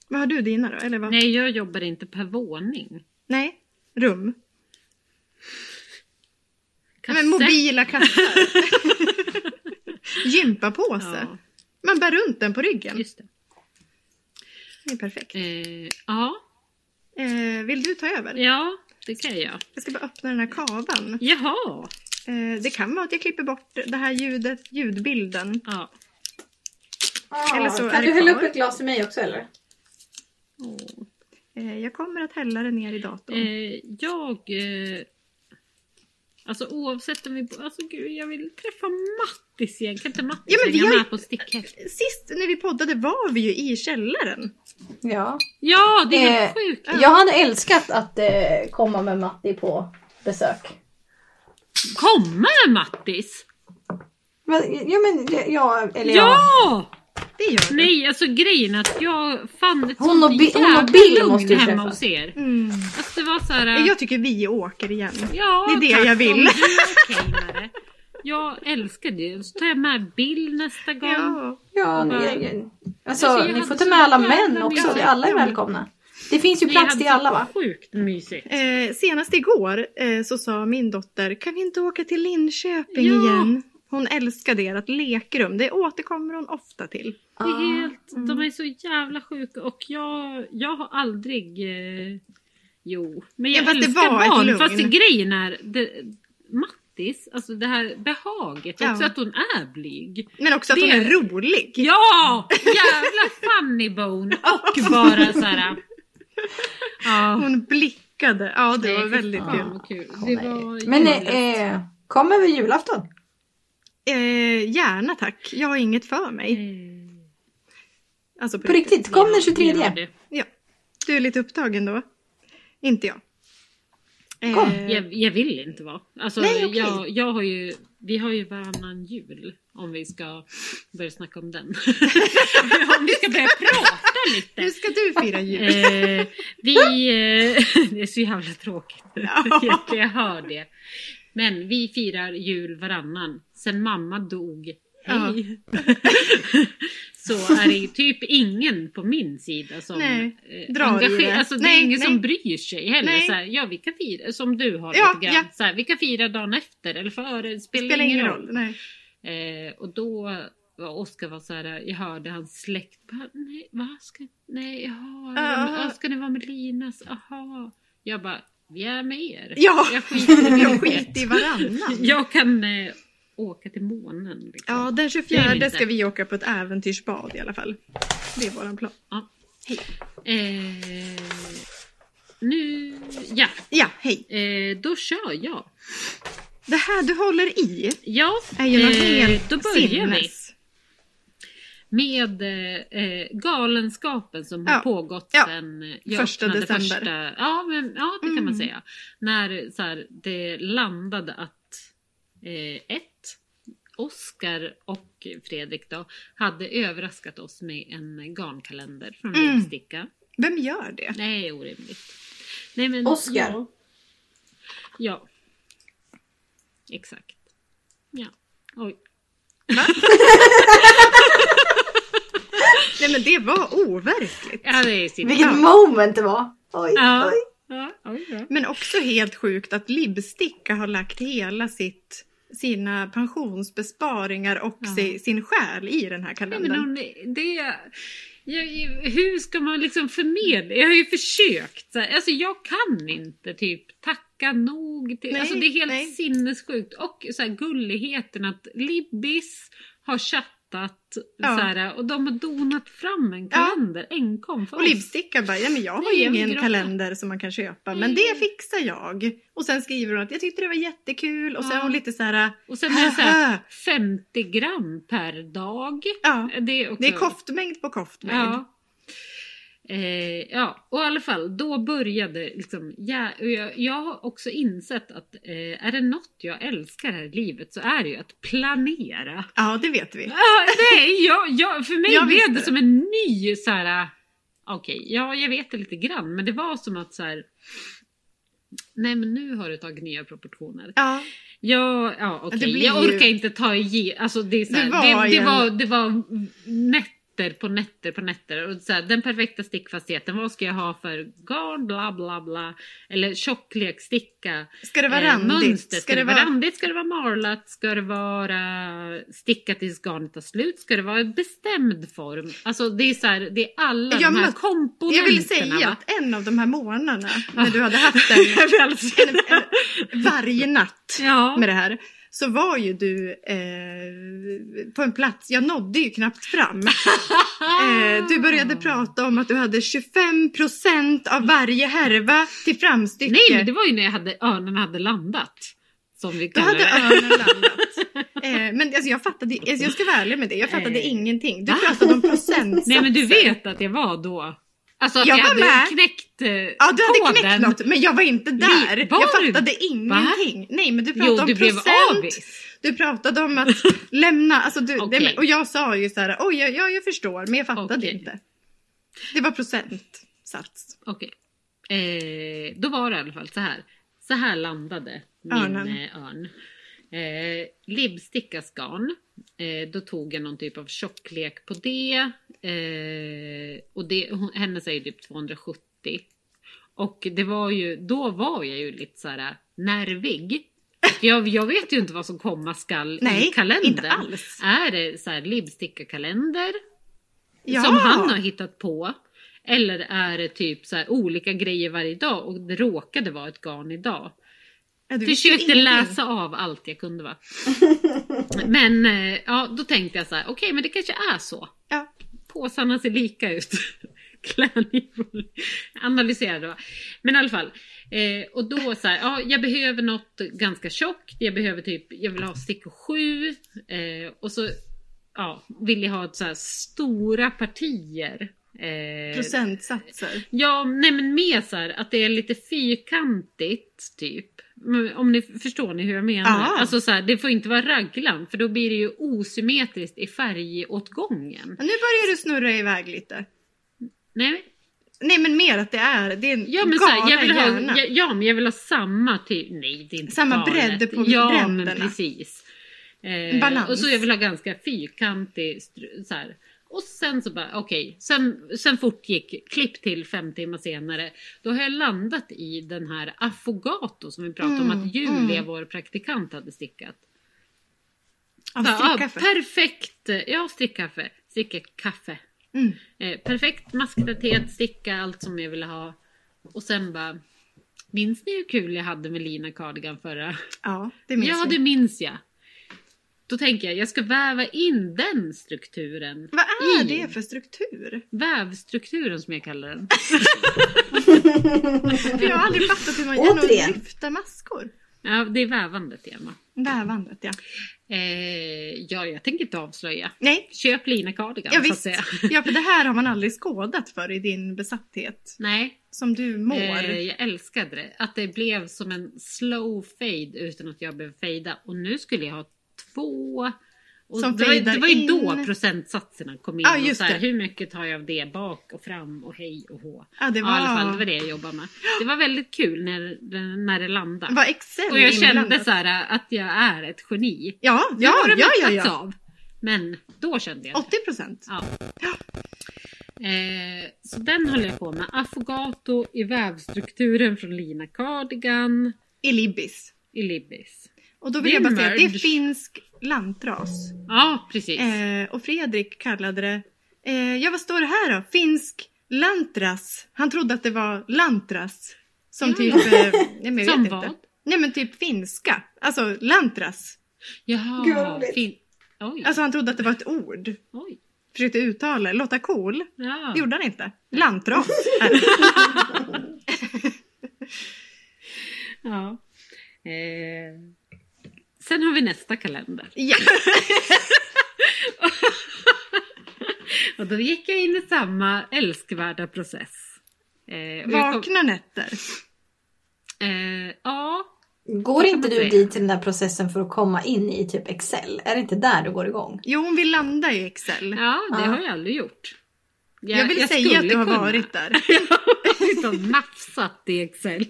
Vad har du dina då? Eller vad? Nej, jag jobbar inte per våning. Nej? Rum? Kasse. Men mobila kassar? (laughs) Gympapåse? Ja, Man bär runt den på ryggen. just det. Det är perfekt. Eh, ja, Eh, vill du ta över? ja, det kan jag. Jag ska bara öppna den här kavan. Jaha. Eh, det kan vara att jag klipper bort det här ljudet, ljudbilden. Ja. Eller så kan du hälla upp ett glas till mig också eller? Eh, jag kommer att hälla det ner i datorn. Eh, jag... Alltså oavsett om vi... Alltså gud, jag vill träffa Mattis igen. Kan inte Mattis Ja, men vi hänga har ju- med på stickhäft? Sist när vi poddade var vi ju i källaren. Ja. Ja, det är helt Eh, sjukt. Jag hade älskat att eh, komma med Matti på besök. Kommer Mattis? Men, ja men jag, eller jag. Ja! Det gör det. Nej, alltså grejen att jag fann ett Hon sånt Bi- jävla lugn måste hemma hos er. Mm. Alltså det var så här... Jag tycker vi åker igen. Ja, Det är det tack, jag vill. om du är (laughs) okej med det. Jag älskar det. Så tar jag med Bill nästa gång. Ja. Ja, ni, alltså, Alltså, jag ni får ta med alla män också. Alla är välkomna. Det finns ju plats till alla va? Sjukt mysigt. Eh, senast igår eh, så sa min dotter, kan vi inte åka till Linköping Ja. igen? Hon älskar ert lekrum. Det återkommer hon ofta till. Det Ah, är helt, mm. De är så jävla sjuka och jag, jag har aldrig... Eh, jo, men jag Ja, älskar barn. lugn. Fast det, grejen är... Det, Mattis, alltså det här behaget, Ja. också att hon är blyg. Men också att Det- hon är rolig. Ja! Jävla funny bone (laughs) och bara så här. Ja. Hon blickade. Ja, det Nej, var väldigt kul. kul. Det var Men eh, kom över julafton. Eh, gärna tack. Jag har inget för mig. Eh, Alltså på, På riktigt, kom den 23. vi har det. Ja. Du är lite upptagen då? Inte jag. Eh, Kom. Jag, jag vill inte vara. Alltså, Nej, okej. jag, jag har ju, vi har ju varannan jul. Om vi ska börja snacka om den. (laughs) om vi ska börja prata lite. Hur ska du fira jul? Eh, vi, eh, (laughs) det är så jävla tråkigt. Ja. jag hör det. Men vi firar jul varannan. Sen mamma dog. Hej! (laughs) så är det typ ingen på min sida som Nej, eh, drar i det. Alltså, det Nej, är ingen nej. som bryr sig heller. Så här, ja, vi kan fira som du har Ja, lite grann. ja. Så här, vi kan fira dagen efter eller före. Det spelar, spelar ingen roll. Nej. Eh, och då var Oskar var så här, jag hörde hans släkt bara, nej, vad ska, nej, jaha, Ah. uh, ska ni vara med Linas, aha. Jag bara, vi är med er. Ja, Jag skiter i jag skiter i varannan. Jag kan eh, åka till månen. Liksom. Ja, den Det är 24 inte. ska vi åka på ett äventyrsbad i alla fall. Det är våran plan. Ja. Hej. Eh, nu, ja, Ja, hej. eh, då kör jag. Det här du håller i Ja, är ju något eh, helt då börjar vi. Med eh, galenskapen som har Ja. pågått Ja. sedan eh, jag Första öppnade december. Första, ja, men, ja, det kan Mm. man säga. När så här, det landade att eh, ett, Oskar och Fredrik då hade överraskat oss med en garnkalender från Mm. Vigsticka. Vem gör det? Nej, orimligt. Nej, men, Oskar? Ja. ja. Exakt. Ja. Oj. (laughs) Nej, Nej men det var overkligt. Ja, det är. Vilket Ja. moment det var! Oj, Ja. oj. Ja, oj då. Men också helt sjukt att Libsticka har lagt hela sitt, sina pensionsbesparingar och Ja. si, sin själ i den här Nej, kalendern. men om det, det jag, hur ska man liksom förmedla? Jag har ju försökt. Alltså jag kan inte typ tacka nog. Till, Nej, alltså det är helt nej. sinnessjukt. Och så här, gulligheten att Libbis har chattat Ja. så här, och de har donat fram en kalender enkom för Och oss. Libsticka bara, ja men jag har Nej, ju ingen gråta. kalender som man kan köpa men Nej. det fixar jag. Och sen skriver hon att jag tyckte det var jättekul och Ja. är hon lite så här, Och sen är det så här, Haha. 50 gram per dag. ja. Det är, också, Det är koftmängd på koftmängd. Ja. Eh, ja, och i alla fall då började liksom, ja, jag, jag har också insett att eh, är det något jag älskar här i livet så är det ju att planera. Ja, det vet vi. Ja, nej, jag, jag, för mig (laughs) Jag blev det som en ny så här. Okej, ja jag vet det lite grann men det var som att så här. Nej men nu har det tagit nya proportioner. Ja, Ja, ja okej. Blir Jag ju- orkar inte ta i. Alltså det är så här, Det var det, det, ju en- var, det var nätter på nätter på nätter. Och så här, den perfekta stickfastheten. Vad ska jag ha för garn? Bla bla bla. Eller tjocklekssticka. ska det vara Eh, randigt? mönster. Ska det vara... randigt? Ska det vara marlat? Ska det vara stickat tills garnet tar slut? Ska det vara i bestämd form? Alltså det är så här, det är alla Jag de här komponenterna. Jag vill säga va? att en av de här morgnarna när du hade haft (laughs) en, en, en varje natt ja. med det här så var ju du eh, på en plats, jag nådde ju knappt fram. (laughs) Eh, du började prata om att du hade 25% av varje härva till framstycke. Nej men det var ju när jag hade, örnen hade landat. Som vi Då kallar hade det. örnen (laughs) landat. Eh, men alltså jag fattade, alltså jag ska vara ärlig med dig, jag fattade Eh, ingenting. Du pratade om procentsatser. Nej men du vet att jag var då. Alltså att Jag jag, var hade med. knäckt eh, Ja, du hade knäckt något, men jag var inte där. Vi- var jag du- fattade ingenting. Nej, men du pratade Jo om du procent. Du pratade om att (laughs) lämna, alltså du, Okej. det, och jag sa ju så här, oj, jag, jag, jag förstår, men jag fattade Okej. inte. Det var procentsats. Okej. Eh, då var det i alla fall så här. Så här landade min eh, örn. Eh, Libstickas garn. Eh, då tog jag någon typ av tjocklek på det. Eh, och det, hon, hennes är ju typ 270. Och det var ju, då var jag ju lite så här nervig. Jag, jag vet ju inte vad som komma skall i kalendern. inte alls. Är det så här Libsticka-kalender? Ja. som han har hittat på. Eller är det typ så här olika grejer varje dag och det råkade vara ett garn idag. Ja, Försökte läsa av allt jag kunde va. (laughs) Men eh, ja, då tänkte jag så här, okej men det kanske är så. Ja. Påsarna ser lika ut. (laughs) Klänning. Analyserade va. Men i alla fall. Eh, och då så här, ja jag behöver något ganska tjockt. Jag behöver typ, jag vill ha stickor 7. Eh, och så ja, vill jag ha ett så här stora partier. Eh, Procentsatser. Ja, nej men mer så här att det är lite fyrkantigt typ. Men Om ni förstår ni hur jag menar? Ja. Alltså så här, det får inte vara raglan för då blir det ju osymmetriskt i färgåtgången. Men nu börjar du snurra iväg lite. Nej, Nej men mer att det är, det är en ja men så här, jag vill ha, hjärna. ja, ja men jag vill ha samma typ, nej det är inte Samma galet. bredd på Ja men bränderna. precis. Eh, Balans. och så jag vill ha ganska fyrkantig så här. Och sen så bara okej, sen, sen fortgick, klipp till fem timmar senare. Då har jag landat i den här affogato som vi pratade om Mm, att Julia, mm. vår praktikant, hade stickat. Av Ja, strickkaffe. perfekt, ja strickkaffe, strickekaffe. Mm. Eh, perfekt masktäthet, sticka, allt som jag ville ha. Och sen bara, minns ni hur kul jag hade med Lina Cardigan förra? Ja, det minns Ja, jag. det minns jag. Då tänker jag, jag ska väva in den strukturen. Vad är i det för struktur? Vävstrukturen som jag kallar den. (laughs) För jag har aldrig fattat hur man gör någon lyfta maskor. Ja, det är vävandet Emma. Vävandet ja. Eh, ja, jag tänker inte avslöja. Nej, Köp Lina Cardigan ja så att visst. säga. Ja för det här har man aldrig skådat för i din besatthet. Nej, Som du mår. eh, jag älskade det. Att det blev som en slow fade utan att jag behövde fejda. Och nu skulle jag ha två. Och Som det, var, det var ju då in. procentsatserna kom in. Ja, och så här, hur mycket tar jag av det bak och fram och hej och hå. ja, det Ja, var, i alla fall, det var det jag jobbade med. Det var väldigt kul när, när det landade. var Excel Och jag kände inblandat. så här att jag är ett geni. Ja, ja, har det ja, ja, ja. av. Men då kände jag det. 80 procent. Ja. Eh, så den håller jag på med. Affogato i vävstrukturen från Lina Cardigan I Libbis. i Libbis. Och då vill Det är jag bara säga att det är finsk lantras. Ja, precis. Eh, och Fredrik kallade det, eh, ja vad står det här då? Finsk lantras. Han trodde att det var lantras. Som Ja. typ, eh, nej men jag (laughs) Som vet vad? inte. Nej men typ finska. Alltså lantras. Jaha. Fin- Oj. Alltså han trodde att det var ett ord. Oj. Försökte uttala låta cool. Ja. Det gjorde han inte. Lantras. (laughs) (laughs) ja. Eh, sen har vi nästa kalender. ja. (laughs) Och då gick jag in i samma älskvärda process. Eh, jag kom- Vakna nätter. Eh, ja, Går inte du säga. dit till den där processen för att komma in i typ Excel? Är det inte där du går igång? Jo, hon vill landa i Excel. ja, det Ja. har jag aldrig gjort. Jag, vill säga att du har kunna. varit där. (laughs) Jag har liksom nafsat i Excel.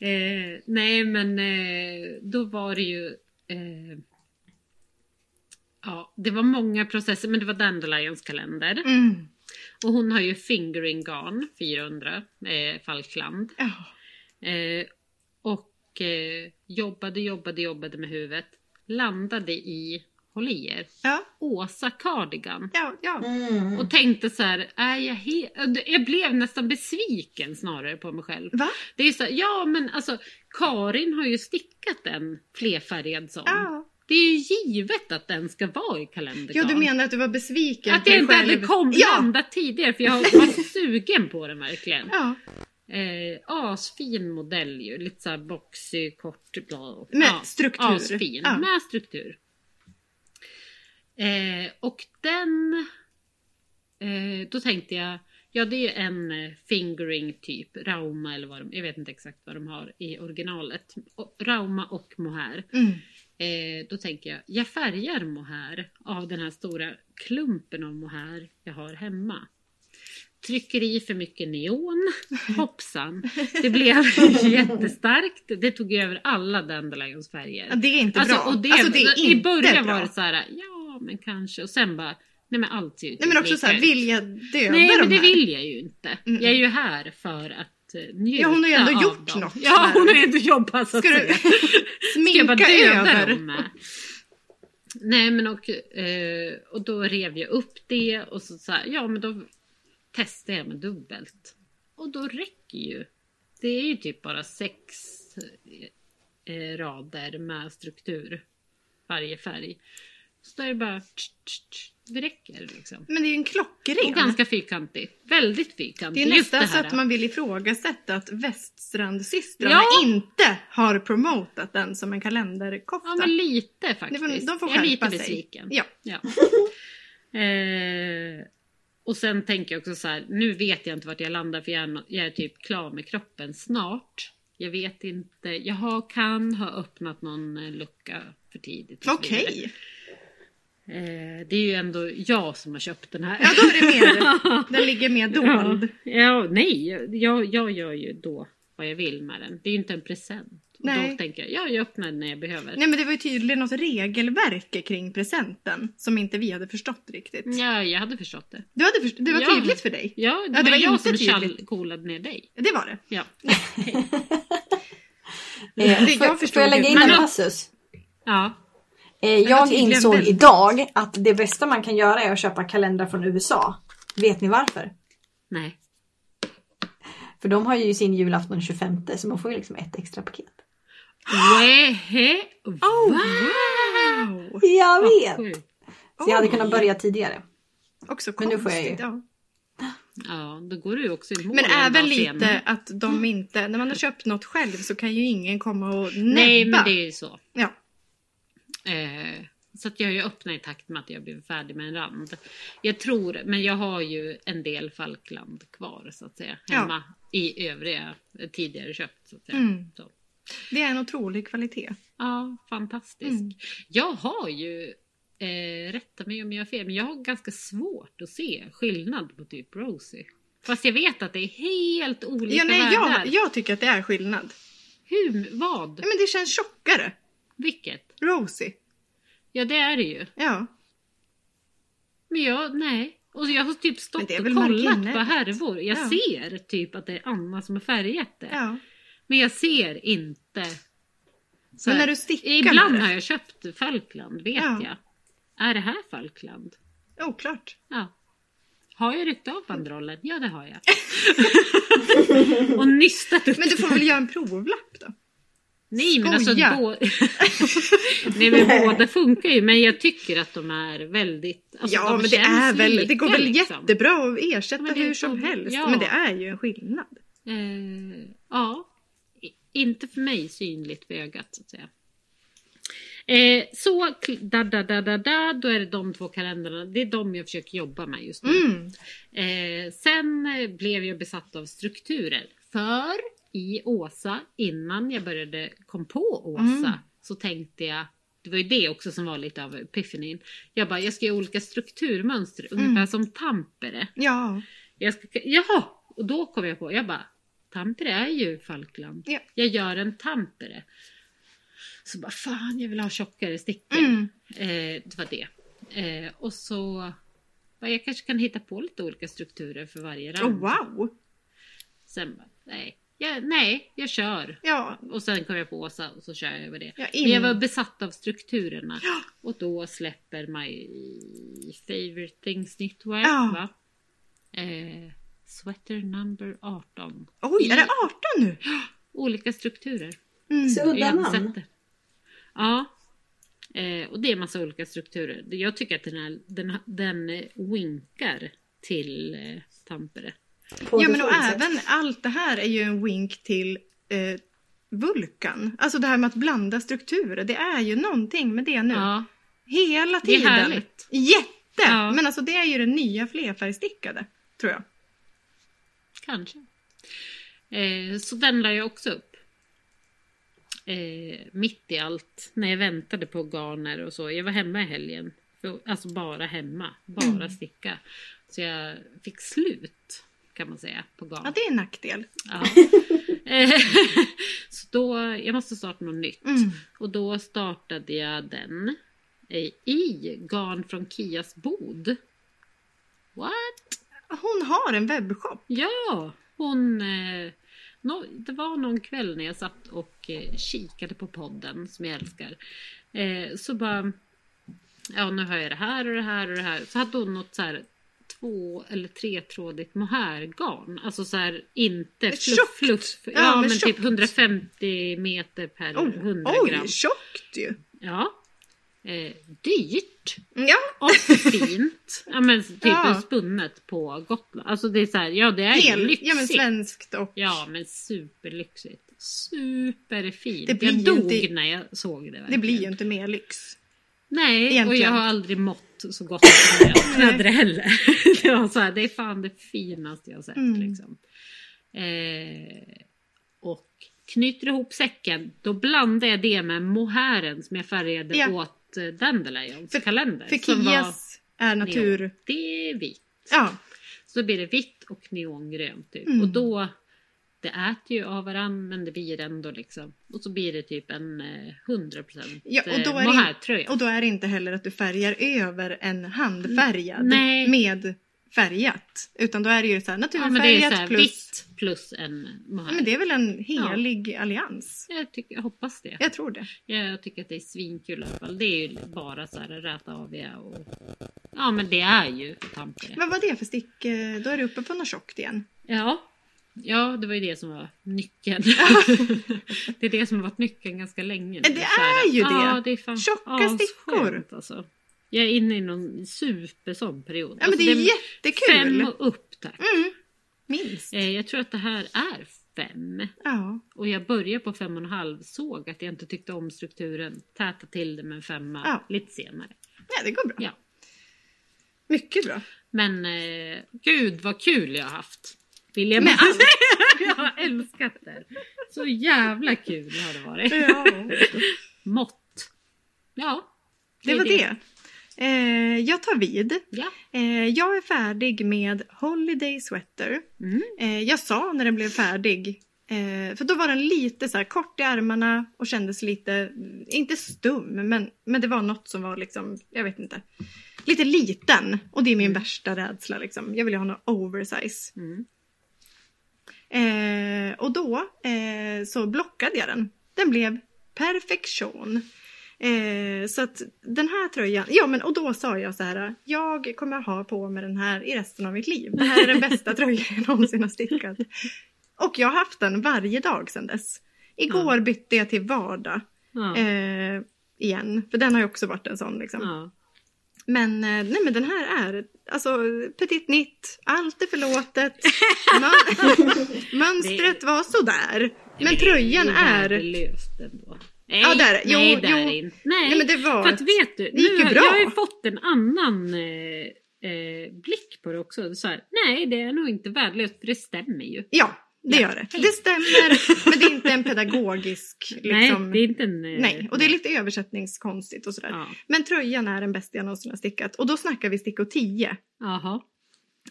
Eh, nej men eh, då var det ju eh, Ja, det var många processer men det var Dandelions kalender. Mm. Och hon har ju fingering garn 400 eh, Falkland. Ja. Eh, och eh, jobbade, jobbade, jobbade med huvudet. Landade i, håll i er, Ja, Åsa Cardigan. ja, ja. Mm. Och tänkte så här, är jag jag blev nästan besviken snarare på mig själv. Va? Det är så här, ja men alltså Karin har ju stickat en flerfärgad sån. Ja. Det är ju givet att den ska vara i kalendergarn. ja, du menar att du var besviken Att på jag inte hade själv? kommit Ja. landat tidigare för jag har varit (laughs) sugen på den verkligen. ja. Eh, asfin modell ju, lite såhär boxy, kort, bla. Med struktur. Asfin, Ja. med struktur. Eh, och den, eh, då tänkte jag, ja det är ju en eh, fingering typ, Rauma eller vad de, jag vet inte exakt vad de har i originalet. Och, Rauma och mohair. Mm. Eh, då tänker jag, jag färgar mohair av den här stora klumpen av mohair jag har hemma. Trycker i för mycket neon, (laughs) hoppsan. Det blev (laughs) jättestarkt. Det tog över alla Dandelions färger. Ja, det är inte Alltså, bra. och det, alltså, det är I början bra. var det så här, ja men kanske. Och sen bara, nej men allt ser ju Nej men typ också lika så här, ut. vill jag döda Nej de men det här? vill jag ju inte. Mm. Jag är ju här för att eh, njuta Ja, hon har ju ändå gjort dem. något Ja hon har ju ändå jobbat så att Ska du säga. (laughs) Ska jag bara sminka döda över? dem med? Nej men och, eh, och då rev jag upp det och så, här, ja men då testade jag med dubbelt. Och då räcker ju. Det är ju typ bara sex eh, rader med struktur. Varje färg. Så då är det bara tsch, tsch, tsch, det räcker liksom. Men det är en klockren. Och ganska fyrkantigt. Väldigt fyrkantigt. det är nästan det så att man vill ifrågasätta att Väststrandsystrarna Ja. inte har promotat den som en kalenderkofta. Ja men lite faktiskt. får- de får jag är lite skärpa sig. besviken. Ja. Ja. (laughs) eh, och sen tänker jag också så här, nu vet jag inte vart jag landar för jag är, jag är typ klar med kroppen snart. Jag vet inte, jag har, kan ha öppnat någon eh, lucka för tidigt. Okej. vidare. Eh, det är ju ändå jag som har köpt den här. Ja då är det mer, (laughs) den ligger mer dold. Ja, ja, nej, jag, jag gör ju då vad jag vill med den. Det är ju inte en present. Och Nej. då tänker jag, ja, jag öppnar den när jag behöver. Nej men det var ju tydligen något regelverk kring presenten som inte vi hade förstått riktigt. Ja, jag hade förstått det. Du hade först- det var Ja. tydligt för dig. Ja, det, Ja, det var, var jag inte som tydligt. tjallkolade ner dig. Det var det. Ja. (laughs) Det- får, jag får förstod jag lägga in en passus? ja. Eh, jag insåg väldigt- idag att det bästa man kan göra är att köpa kalendrar från USA. Vet ni varför? Nej. För de har ju sin julafton den 25 så man får ju liksom ett extra paket. Oh, wow! Jag vet! Så jag hade kunnat börja tidigare. Också Men konstigt. nu får jag ju- Ja. Ja, då går du ju också i mål Men en även lite senare. att de inte, när man har köpt något själv så kan ju ingen komma och näbba. Nej, men det är ju så. Ja. Eh, så att jag har ju öppnat i takt med att jag blivit färdig med en rand. Jag tror, men jag har ju en del Falkland kvar så att säga. Ja. Hemma i övriga tidigare köpt så att säga. Mm. Så. Det är en otrolig kvalitet. Ja, fantastisk. Mm. Jag har ju, eh, rätta mig om jag har fel, men jag har ganska svårt att se skillnad på typ Rosie. Fast jag vet att det är helt olika Ja, nej, världar. jag, jag tycker att det är skillnad. Hur? Vad? Ja, men det känns tjockare. Vilket? Rosie. Ja, det är det ju. Ja. Men jag, nej. Och jag har typ stått är och kollat på härvor. Jag Ja. ser typ att det är Anna som har färgat det. Ja. Men jag ser inte. Så Men när du stickar Ibland har jag köpt Falkland, vet Ja. jag. Är det här Falkland? Oklart. Ja. Har jag ryckt av banderollen? Ja, det har jag. (laughs) (laughs) och nystat upp Men du får väl göra en provlapp då? Nej men alltså då... (laughs) Nej men båda funkar ju men jag tycker att de är väldigt... Alltså, ja de men det är väl, lika, det går väl liksom. jättebra att ersätta är hur som så- helst. ja. Men det är ju en skillnad. Eh, ja. Inte för mig synligt för ögat så att säga. Eh, så, da, da, da, da, da, då är det de två kalendrarna. Det är de jag försöker jobba med just nu. Mm. Eh, sen blev jag besatt av strukturer. För i Åsa, innan jag började kom på Åsa, Mm. så tänkte jag, det var ju det också som var lite av epiphanin. Jag bara, jag ska göra olika strukturmönster, Mm. ungefär som Tampere. Ja. Jag ska, jaha! Och då kom jag på, jag bara, Tampere är ju Falkland. Ja. Jag gör en Tampere. Så bara, fan jag vill ha tjockare stickor. Mm. Eh, det var det. Eh, och så, bara, jag kanske kan hitta på lite olika strukturer för varje Oh, rand. wow. Sen bara, nej. Jag, nej, jag kör. Ja. Och sen kom jag på Åsa och så kör jag över det. Ja, Men jag var besatt av strukturerna. Ja. Och då släpper My favorite things knitwear. Ja. Va? Eh, sweater number 18. Oj, är det 18 nu? Olika strukturer. Mm. Så udda namn. Ja. Eh, och det är massa olika strukturer. Jag tycker att den, här, den, den winkar till eh, Tampere. Ja men och även allt det här är ju en wink till eh, Vulkan. Alltså det här med att blanda strukturer. Det är ju någonting med det nu. Ja, Hela det är tiden. härligt. Jätte! Ja. Men alltså det är ju det nya flerfärgstickade. Tror jag. Kanske. Eh, så den la jag också upp. Eh, mitt i allt. När jag väntade på garner och så. Jag var hemma i helgen. För, alltså bara hemma. Bara Mm. sticka. Så jag fick slut. Kan man säga. På garn. Ja det är en nackdel. Ja. (laughs) Eh, (laughs) så då, jag måste starta något nytt. Mm. Och då startade jag den eh, i garn från Kias bod. What? Hon har en webbshop. Ja, hon... Eh, nå- det var någon kväll när jag satt och kikade på podden som jag älskar. Så bara... Ja, nu har jag det här och det här och det här. Så hade hon något så här två eller tretrådigt mohairgarn. Alltså så här inte fluff, fluff. Ja, Ja, men men typ tjockt. 150 meter per 100 Oh, gram. oj, tjockt ju. Ja. Eh, dyrt. Ja, Och fint. (laughs) ja men typ Ja. spunnet på Gotland. Alltså det är så här, ja det är hel, lyxigt. ja men svenskt och... Ja men superlyxigt. Superfint. Det blir jag dog inte- när jag såg det. Det verkligen. blir ju inte mer lyx. Nej, och egentligen. jag har aldrig mått så gott som jag det heller. (laughs) det, var så här, det är fan det finaste jag sett. Mm. Liksom. Eh, och knyter ihop säcken, då blandar jag det med mohären som jag färgade Ja. åt eh, Dandelions För- kalender. För Kias är natur... neon. Det är vitt. Ja, Så blir det vitt och neongrönt typ. Mm. Och då, det äter ju av varann men det blir ändå liksom. Och så blir det typ en eh, 100% Ja, och eh, då är det- mohairtröja. och då är det inte heller att du färgar över en handfärgad Nej. med färgat. Utan då är det ju så här Ja men det är naturfärgat plus... vitt plus en Ja, mohair. men det är väl en helig allians? jag, tycker, jag hoppas det. Jag tror det. Jag tycker att det är svinkul i alla fall. Det är ju bara så här räta av ja, och... Ja men det är ju tampere. Vad var det för stick? Eh, Då är du uppe på något tjockt igen. Ja. Ja, det var ju det som var nyckeln. (laughs) det är det som har varit nyckeln ganska länge. nu. Det är ju det. Ja, det är fan Tjocka stickor. asskönt, Alltså. Jag är inne i någon super sån period. Ja men Alltså, det är jättekul! Fem och upp tack. Mm, minst. Eh, jag tror att det här är fem. Ja. Och jag började på fem och en halv, såg att jag inte tyckte om strukturen, täta till det med en femma Ja. lite senare. ja, det går bra. Ja. Mycket bra. Men eh, gud vad kul jag har haft. Vill jag Med med allt. (laughs) Jag har älskat det. Så jävla kul har det varit. Ja. Mått. Ja. Det var det. Eh, jag tar vid. Ja. Eh, jag är färdig med Holiday Sweater. Mm. Eh, jag sa när den blev färdig, eh, för då var den lite så här kort i armarna och kändes lite, mm, inte stum, men, men det var något som var liksom, jag vet inte. lite liten. Och det är min värsta rädsla liksom. Jag vill ju ha något oversize. Mm. Eh, och då eh, så blockade jag den. Den blev perfektion. Eh, så att den här tröjan, ja men och då sa jag så här, jag kommer ha på mig den här i resten av mitt liv. Det här är den bästa (laughs) tröjan jag någonsin har stickat. Och jag har haft den varje dag sedan dess. Igår bytte jag till vardag Ja. eh, igen, för den har ju också varit en sån liksom. ja. Men, eh, nej, men den här är alltså petit nitt, allt är förlåtet. (laughs) (laughs) Mönstret var sådär. Men tröjan är... värdelöst ändå. Nej, Ja, där. Jo, nej, där jo. inte. Nej. Nej, men det var... För att vet du, nu har, jag har ju fått en annan eh, eh, blick på det också. Så här, nej, det är nog inte värdelöst för det stämmer ju. Ja, det gör det. Det stämmer, men det är inte en pedagogisk... (laughs) Liksom... Nej, det är inte en... eh, Nej, och det är lite översättningskonstigt och sådär. Ja. Men tröjan är den bästa jag någonsin har stickat. Och då snackar vi stickor 10. Jaha.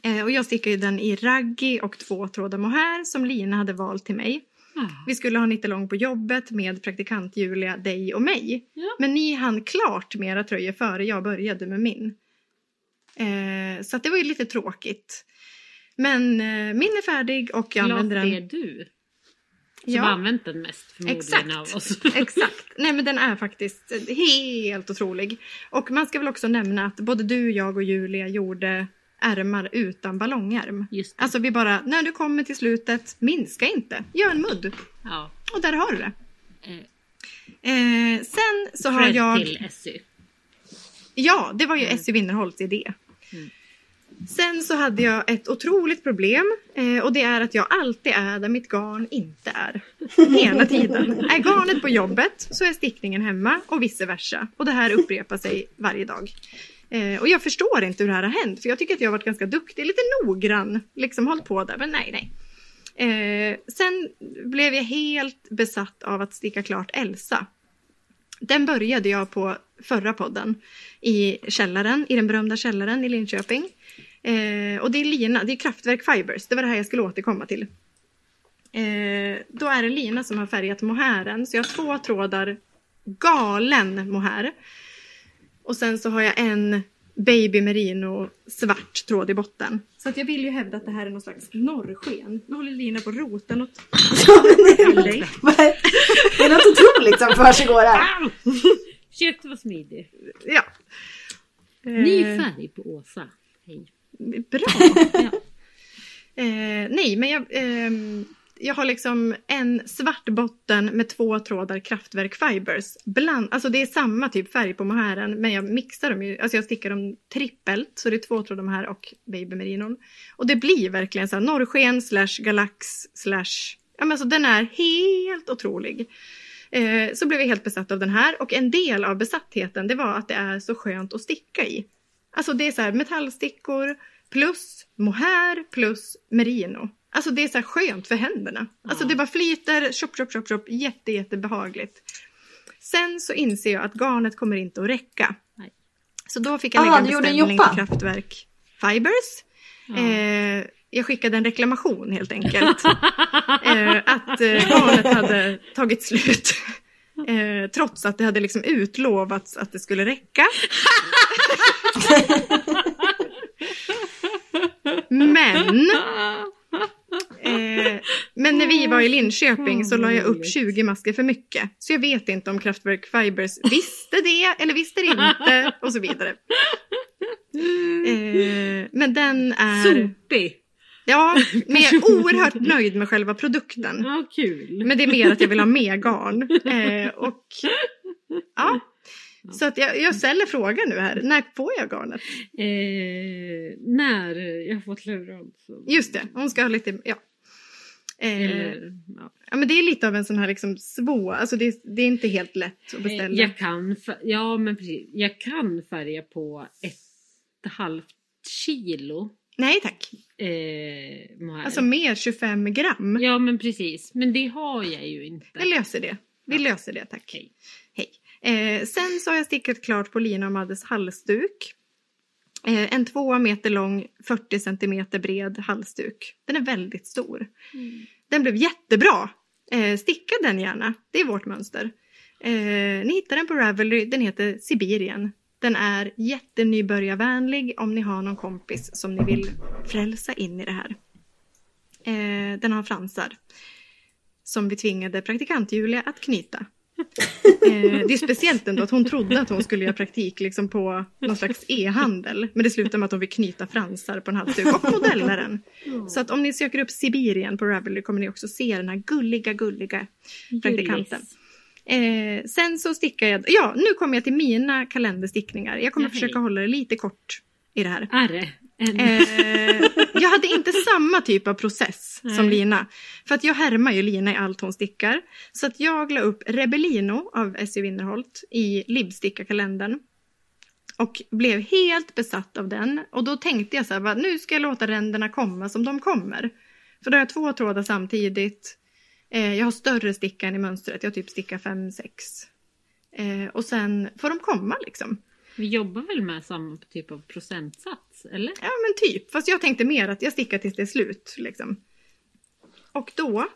Eh, och jag stickade den i raggi och två trådar mohair som Lina hade valt till mig. Ah. Vi skulle ha nittelång på jobbet med praktikant Julia, dig och mig. Ja. Men ni hann klart med era tröjor före jag började med min. Eh, så det var ju lite tråkigt. Men eh, min är färdig och jag Glad använder det den. är du som Ja. har använt den mest förmodligen Exakt. av oss. (laughs) Exakt. Nej men den är faktiskt helt otrolig. Och man ska väl också nämna att både du, jag och Julia gjorde ärmar utan ballongärm. Just det. Alltså vi bara, när du kommer till slutet, minska inte. Gör en mudd. ja. Och där har du det. Eh, Eh, sen så har cred jag... till SY. Ja, det var ju Essie Winnerholts idé. Mm. Sen så hade jag ett otroligt problem eh, och det är att jag alltid är där mitt garn inte är. Hela tiden. Är garnet på jobbet så är stickningen hemma och vice versa. Och det här upprepar sig varje dag. Eh, och jag förstår inte hur det här har hänt för jag tycker att jag har varit ganska duktig, lite noggrann, liksom hållit på där, men nej, nej. Eh, sen blev jag helt besatt av att sticka klart Elsa. Den började jag på förra podden i källaren, i den berömda källaren i Linköping. Eh, och det är lina, det är Kraftwerk Fibers, det var det här jag skulle återkomma till. Eh, då är det lina som har färgat mohären, så jag har två trådar galen mohair. Och sen så har jag en baby merino svart tråd i botten. Så att jag vill ju hävda att det här är någon slags norrsken. Nu håller Lina på något. (laughs) dig. det är något otroligt som försiggår här. Försökte vara smidig. Ja. Ny Eh, färg på Åsa. Hej. Bra! (laughs) Ja. (laughs) Eh, nej, men jag, ehm, jag har liksom en svart botten med två trådar kraftverk fibers. Bland, alltså det är samma typ färg på mohären men jag mixar dem ju, alltså jag stickar dem trippelt så det är två trådar mohair och baby merinon. Och det blir verkligen så här norrsken slash galax slash, ja men alltså den är helt otrolig. Eh, så blev jag helt besatt av den här och en del av besattheten det var att det är så skönt att sticka i. Alltså det är så här metallstickor plus mohair plus merino. Alltså det är så här skönt för händerna. Alltså Ja. det bara flyter, chop, chop, chop, chop, jätte, jättebehagligt. Sen så inser jag att garnet kommer inte att räcka. Nej. Så då fick jag Aha, lägga du en beställning till Kraftwerk Fibers. Ja. Eh, jag skickade en reklamation helt enkelt. (laughs) eh, att eh, garnet hade tagit slut. Eh, trots att det hade liksom utlovats att det skulle räcka. (laughs) Men, eh, men när vi var i Linköping så la jag upp 20 masker för mycket. Så jag vet inte om Kraftwerk Fibers visste det eller visste det inte och så vidare. Eh, men den är... Sopig. Ja, men jag är oerhört nöjd med själva produkten. Ja, kul. Men det är mer att jag vill ha mer garn. Eh, och ja. Så att jag, jag ställer frågan nu här. När får jag garnet? Eh, när jag har fått leverans. så- Just det, hon ska ha lite, ja. Eh, Eller, ja. ja men det är lite av en sån här liksom svår, alltså det, det är inte helt lätt att beställa. Eh, Jag kan, ja men precis. Jag kan färga på ett halvt kilo. Nej tack. Eh. Alltså mer 25 gram. Ja men precis. Men det har jag ju inte. Vi löser det. Vi löser det tack. Okej. Eh, sen så har jag stickat klart på Lina och Maddes halsduk. Eh, en två meter lång, 40 centimeter bred halsduk. Den är väldigt stor. Den blev jättebra. Eh, sticka den gärna. Det är vårt mönster. Eh, ni hittar den på Ravelry. Den heter Sibirien. Den är jättenybörjarvänlig om ni har någon kompis som ni vill frälsa in i det här. Eh, den har fransar. Som vi tvingade praktikant Julia att knyta. Eh, det är speciellt ändå att hon trodde att hon skulle göra praktik liksom på någon slags e-handel. Men det slutade med att hon fick knyta fransar på en halsduk och modella den. Så att om ni söker upp Sibirien på Ravelry kommer ni också se den här gulliga, gulliga praktikanten. Eh, sen så stickar jag, ja nu kommer jag till mina kalenderstickningar. Jag kommer Ja, hej. försöka hålla det lite kort i det här. En... Eh, jag hade inte samma typ av process som Nej. Lina. För att jag härmar ju Lina i allt hon stickar. Så att jag la upp Rebellino av Essie Winnerholt i Livstickarkalendern. Och blev helt besatt av den. Och då tänkte jag så här, va, nu ska jag låta ränderna komma som de kommer. För då har jag två trådar samtidigt. Eh, jag har större stickan i mönstret, jag typ stickar 5-6. Eh, och sen får de komma liksom. Vi jobbar väl med samma typ av procentsats, eller? Ja men typ, fast jag tänkte mer att jag stickar tills det är slut. Liksom. Och då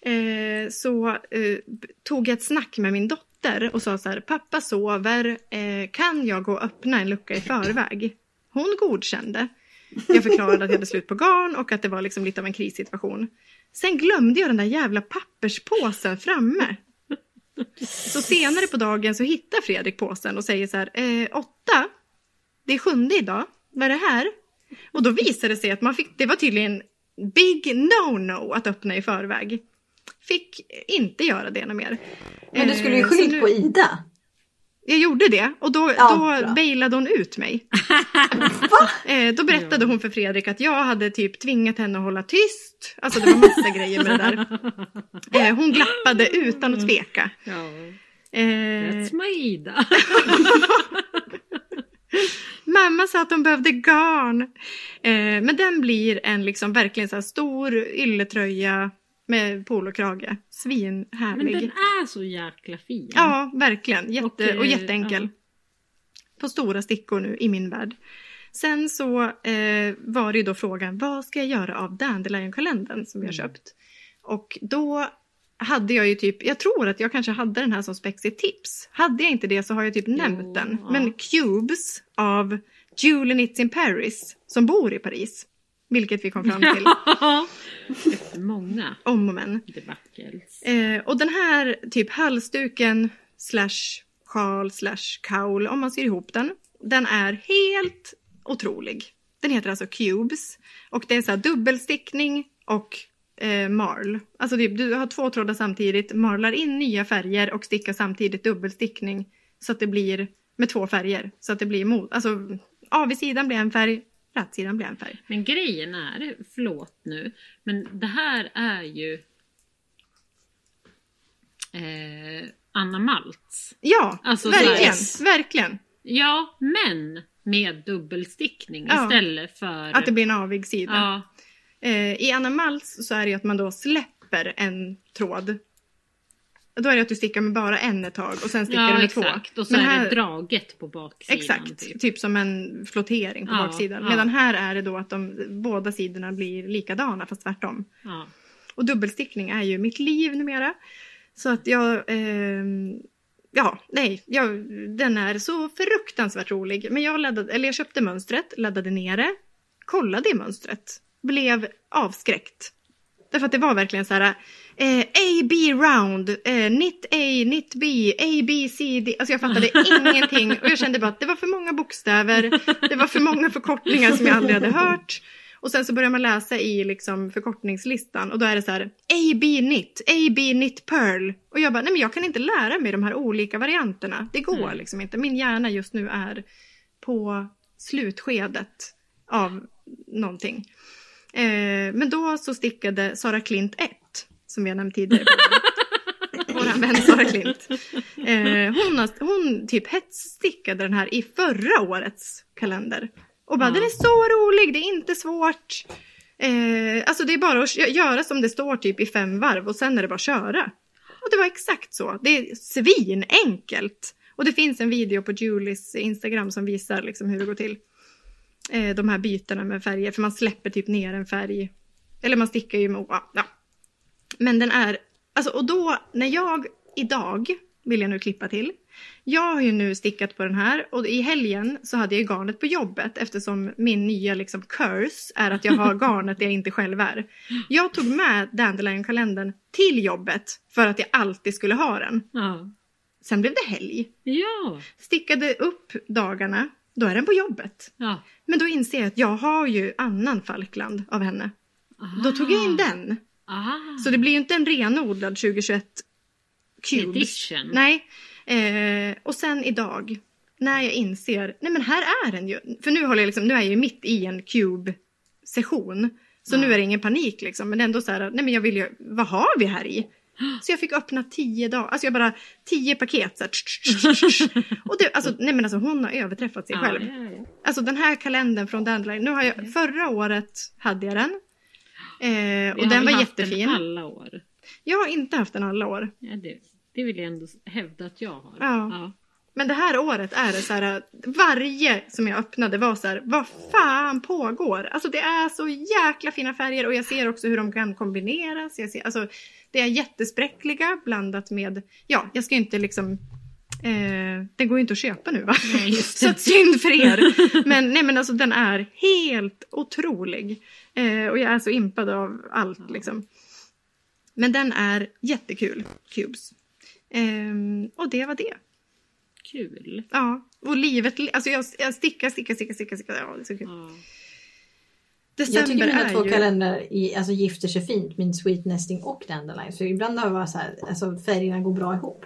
eh, så eh, tog jag ett snack med min dotter och sa så här, pappa sover, eh, kan jag gå och öppna en lucka i förväg? Hon godkände. Jag förklarade att jag hade slut på garn och att det var liksom lite av en krissituation. Sen glömde jag den där jävla papperspåsen framme. Så senare på dagen så hittar Fredrik påsen och säger så här, eh, åtta, det är sjunde idag, vad är det här? Och då visade det sig att man fick, det var tydligen big no-no att öppna i förväg. Fick inte göra det något mer. Men du skulle ju Eh, skylt nu- på Ida. Jag gjorde det och då, Ja, då bailade hon ut mig. (laughs) eh, då berättade hon för Fredrik att jag hade typ tvingat henne att hålla tyst. Alltså det var massa grejer med det där. Eh, hon glappade utan att tveka. Ja. Eh, That's my Ida. (laughs) (laughs) Mamma sa att de behövde garn. Eh, men den blir en liksom verkligen så här stor ylletröja med polokrage. Men Svinhärlig. den är så jäkla fin. Ja, verkligen. Jätte, Och, eh, och jätteenkel. ja. På stora stickor nu i min värld. Sen så eh, var det ju då frågan, vad ska jag göra av Dandelion-kalendern som jag Mm. köpt? Och då hade jag ju typ, jag tror att jag kanske hade den här som spexigt tips. Hade jag inte det så har jag typ nämnt den. ja. Men Cubes av Julie Knits in Paris, som bor i Paris. Vilket vi kom fram till (laughs) Efter många om och men. Eh, och den här typ halsduken slash sjal slash kaul, om man syr ihop den. Den är helt otrolig. Den heter alltså Cubes. Och det är så här dubbelstickning och eh, marl. Alltså typ, du har två trådar samtidigt, marlar in nya färger och stickar samtidigt dubbelstickning. Så att det blir med två färger. Så att det blir mot, alltså avsidan blir en färg, rätsidan blir en färg. Men grejen är, förlåt nu, men det här är ju eh, Anna Maltz. Ja, Alltså, verkligen, så verkligen. Ja, men med dubbelstickning Ja. istället för... Att det blir en avig sida. Ja, Eh, I Anna så är det ju att man då släpper en tråd. Då är det att du stickar med bara en ett tag och sen stickar du ja med exakt. två. Och så Men är här- det draget på baksidan. Exakt, Typ. typ. som en flottering på Ja, baksidan. ja. Medan här är det då att de, båda sidorna blir likadana fast tvärtom. Ja. Och dubbelstickning är ju mitt liv numera. Så att jag... ehm, ja, nej. Jag, den är så fruktansvärt rolig. Men jag, laddade, eller jag köpte mönstret, laddade ner det, kollade i mönstret. Blev avskräckt. Därför att det var verkligen så här... Eh, A, B round, eh, knit A, knit B, A, B, C, D. Alltså jag fattade (laughs) ingenting. Och jag kände bara att det var för många bokstäver. Det var för många förkortningar som jag aldrig hade hört. Och sen så börjar man läsa i liksom förkortningslistan och då är det så här AB knit, AB knit pearl. Och jag bara, nej men jag kan inte lära mig de här olika varianterna. Det går Mm. liksom inte. Min hjärna just nu är på slutskedet av någonting. Eh, men då så stickade Sara Klint 1, som jag nämnt tidigare. (laughs) Vår vän Sara Klint. Eh, hon, har, hon typ hetsstickade den här i förra årets kalender. Och bara, Ja. den är så rolig, det är inte svårt. Eh, alltså det är bara att gö- göra som det står typ i fem varv och sen är det bara att köra. Och det var exakt så. Det är svinenkelt. Och det finns en video på Julies Instagram som visar liksom hur det går till. Eh, de här bytena med färger, för man släpper typ ner en färg. Eller man stickar ju med, ja. ja. Men den är, alltså och då när jag idag, vill jag nu klippa till, Jag har ju nu stickat på den här och i helgen så hade jag garnet på jobbet eftersom min nya liksom curse är att jag har (laughs) garnet där jag inte själv är. Jag tog med Dandelion-kalendern till jobbet för att jag alltid skulle ha den. Ja. Sen blev det helg. Ja. Stickade upp dagarna, då är den på jobbet. ja. Men då inser jag att jag har ju annan Falkland av henne. Då tog jag in den. Ah. Så det blir ju inte en renodlad 2021 Cubes. Edition. Nej. Eh, och sen idag, när jag inser, nej men här är den ju. För nu håller jag liksom, nu är jag ju mitt i en Cube-session. Så Ja. nu är det ingen panik liksom. Men ändå så här, nej men jag vill ju, vad har vi här i? (gasps) Så jag fick öppna tio dagar, alltså jag bara, tio paket så här. Och det, alltså, nej men alltså hon har överträffat sig själv. ja, ja. Alltså den här kalendern från Dandelion, nu har jag, förra året hade jag den. Eh, och har den var haft den jättefin. alla år. Jag har inte haft den alla år. Ja, det, det vill jag ändå hävda att jag har. Ja. Men det här året är det så här, varje som jag öppnade var så här, vad fan pågår? Alltså det är så jäkla fina färger och jag ser också hur de kan kombineras. Jag ser, alltså, det är jättespräckliga blandat med, ja, jag ska ju inte liksom, eh, den går ju inte att köpa nu va? Nej, (laughs) så att synd för er. Men nej men alltså den är helt otrolig. Eh, och jag är så impad av allt liksom. Men den är jättekul, Cubes. Ehm, och det var det. Kul. Ja, och livet, alltså jag, jag stickar, stickar, stickar, stickar, stickar. Ja, det är så kul. Ja. December Jag tycker mina är två ju... kalendrar i, alltså, gifter sig fint, min Sweet Nesting och Dandelion. För ibland har jag så här, alltså färgerna går bra ihop.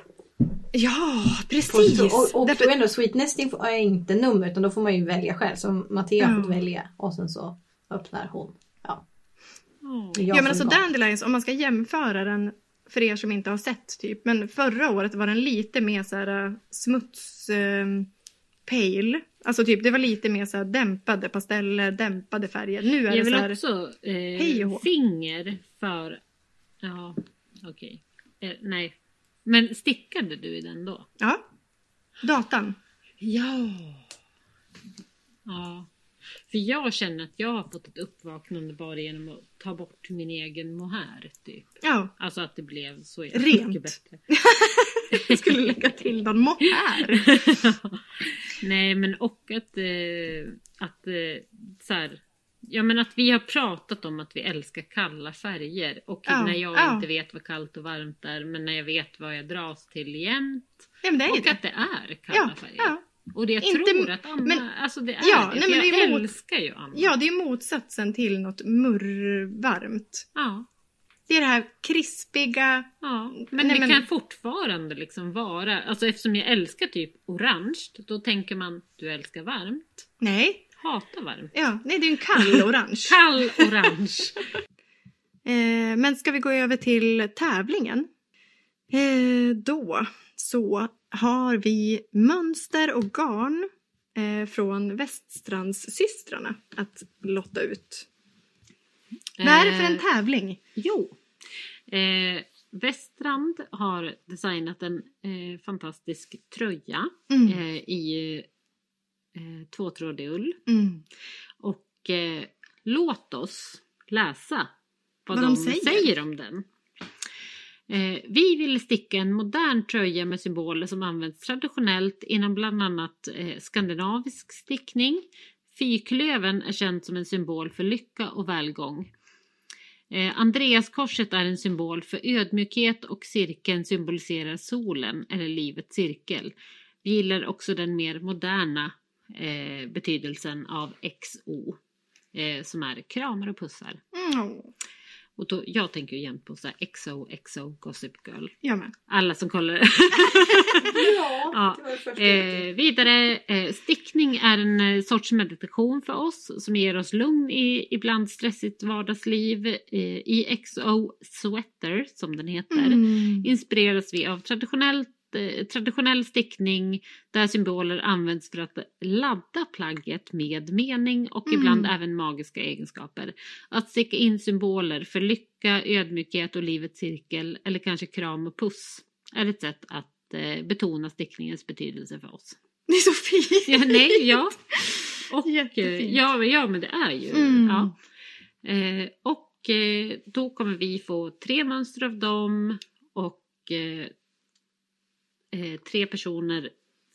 Ja, precis! Och, och Därför, då ändå Sweet Nesting jag inte nummer utan då får man ju välja själv. Så Mattea har Ja. fått välja och sen så öppnar hon. Ja, Ja. är men alltså val. Dandelions, om man ska jämföra den för er som inte har sett typ. Men förra året var den lite mer så här äh, smuts... Eh, pale. Alltså typ det var lite mer så här dämpade pasteller, dämpade färger. Nu är Jag det vill så här... också Hej och eh, hå. finger för... Ja, okej. Eh, nej. Men stickade du i den då? Ja. Datan. Ja. Ja. För jag känner att jag har fått ett uppvaknande bara genom att ta bort min egen mohair typ. Ja. Alltså att det blev så Rent. mycket bättre. Jag (laughs) skulle lägga till någon mohair. (laughs) Nej men och att, eh, att eh, så här, Ja men att vi har pratat om att vi älskar kalla färger och Ja, när jag ja. inte vet vad kallt och varmt är men när jag vet vad jag dras till jämt. Ja Och det. att det är kalla Ja, färger. Och det jag Inte- tror att Anna, men- alltså det är Ja, det. nej, men jag det är mot- älskar ju Anna. Ja, det är motsatsen till något murrvarmt. ja. Det är det här krispiga. Ja, men Nej, det men- kan fortfarande liksom vara, alltså eftersom jag älskar typ orange, då tänker man du älskar varmt. Nej, Hatar varmt. ja, nej det är en kall (laughs) orange. Kall orange. (laughs) Eh, men ska vi gå över till tävlingen? Eh, då så har vi mönster och garn eh, från Väststrandssystrarna att lotta ut. Vad är det för en Eh, tävling? Jo. Eh, Västrand har designat en eh, fantastisk tröja Mm. eh, i eh, tvåtrådig ull. Mm. Och eh, låt oss läsa vad, Vad de, de säger. säger. om den. Eh, vi vill sticka en modern tröja med symboler som används traditionellt inom bland annat eh, skandinavisk stickning. Fyrklöven är känd som en symbol för lycka och välgång. Eh, Andreaskorset är en symbol för ödmjukhet och cirkeln symboliserar solen eller livets cirkel. Vi gillar också den mer moderna eh, betydelsen av XO eh, som är kramar och pussar. Mm. Och då, jag tänker ju jämt på så här XO, XO, Gossip Girl. Jag med. Alla som kollar. (laughs) Ja, Ja. Eh, vidare, eh, stickning är en eh, sorts meditation för oss som ger oss lugn i ibland stressigt vardagsliv. Eh, I XO Sweater, som den heter, Mm. inspireras vi av traditionellt traditionell stickning där symboler används för att ladda plagget med mening och Mm. ibland även magiska egenskaper. Att sticka in symboler för lycka, ödmjukhet och livets cirkel eller kanske kram och puss är ett sätt att eh, betona stickningens betydelse för oss. (laughs) Det är så fint! Ja, nej, ja. (laughs) Och, eh, Jättefint. ja, ja, men det är ju. Mm. Ja. Eh, och eh, då kommer vi få tre mönster av dem och eh, tre personer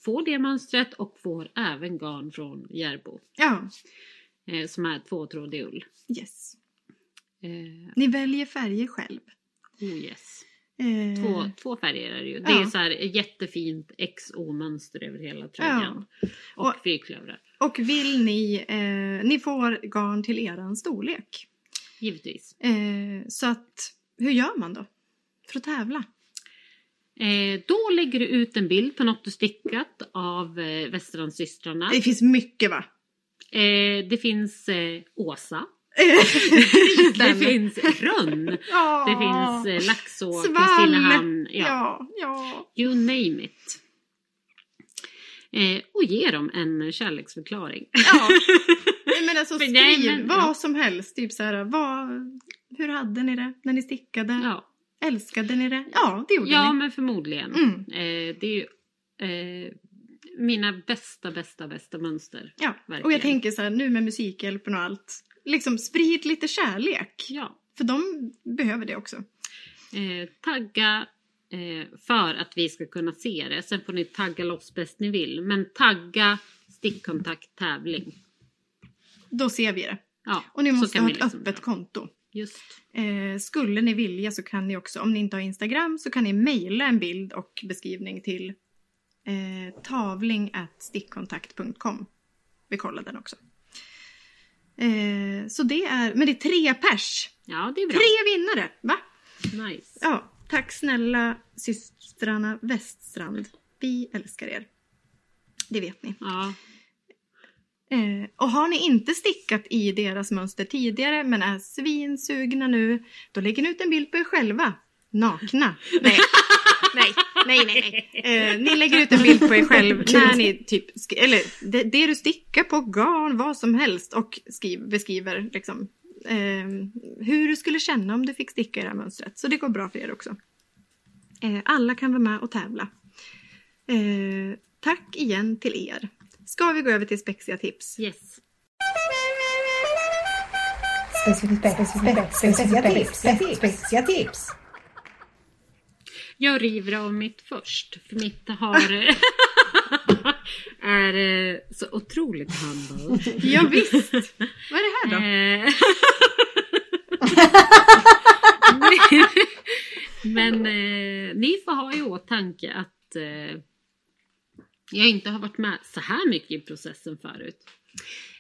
får det mönstret och får även garn från Järbo. Ja, Eh, som är tvåtrådig ull. yes. Eh, Ni väljer färger själv. oh yes. Eh, Två, två färger är det ju. Det Ja. är så här jättefint XO-mönster över hela tröjan. Och, Och- fyrklövrar. Och vill ni, eh, ni får garn till eran storlek. Givetvis. Eh, så att, hur gör man då? För att tävla? Eh, då lägger du ut en bild på något du stickat av eh, Västerlandssystrarna. Det finns mycket va? Eh, det finns eh, Åsa. (laughs) Det finns Rönn. Ja. Det finns eh, Laxå. Kristinehamn. Ja. Ja, ja. You name it. Eh, och ge dem en kärleksförklaring. ja. (laughs) Nej, men alltså skriv nej, men- vad som helst. Typ så här, vad, hur hade ni det när ni stickade? Ja, Älskade ni det? Ja, det gjorde ja ni. men förmodligen. Mm. Eh, det är ju eh, mina bästa, bästa, bästa mönster. Ja. verkligen. Och jag tänker så här, nu med Musikhjälpen och allt. Liksom sprid lite kärlek. Ja. För de behöver det också. Eh, tagga eh, för att vi ska kunna se det. Sen får ni tagga loss bäst ni vill. Men tagga stickkontakt tävling. Då ser vi det. Ja, Och ni måste ha ett liksom öppet dra. konto. Just. Eh, skulle ni vilja så kan ni också, om ni inte har Instagram, så kan ni mejla en bild och beskrivning till eh, tavling stickkontakt.com. Vi kollar den också. Eh, så det är, men det är tre pers. Ja, det är bra. Tre vinnare, va? Nice. Ja, tack snälla systrarna Weststrand. Vi älskar er. Det vet ni. Ja. Eh, och har ni inte stickat i deras mönster tidigare men är svinsugna nu, då lägger ni ut en bild på er själva. Nakna. Nej, nej, nej, nej. nej. Eh, ni lägger ut en bild på er själv när ni typ, eller det, det du stickar på garn, vad som helst och skriv, beskriver liksom eh, hur du skulle känna om du fick sticka i det här mönstret. Så det går bra för er också. Eh, alla kan vara med och tävla. Eh, tack igen till er. Ska vi gå över till spexiga tips? Yes. Speciella tips. Speciella tips. Jag river av mitt först. För mitt har... är eh, så otroligt humble. Ja, visst. Vad är det här då? Eh, Men eh, ni får ha i åtanke att eh, jag inte har varit med så här mycket i processen förut.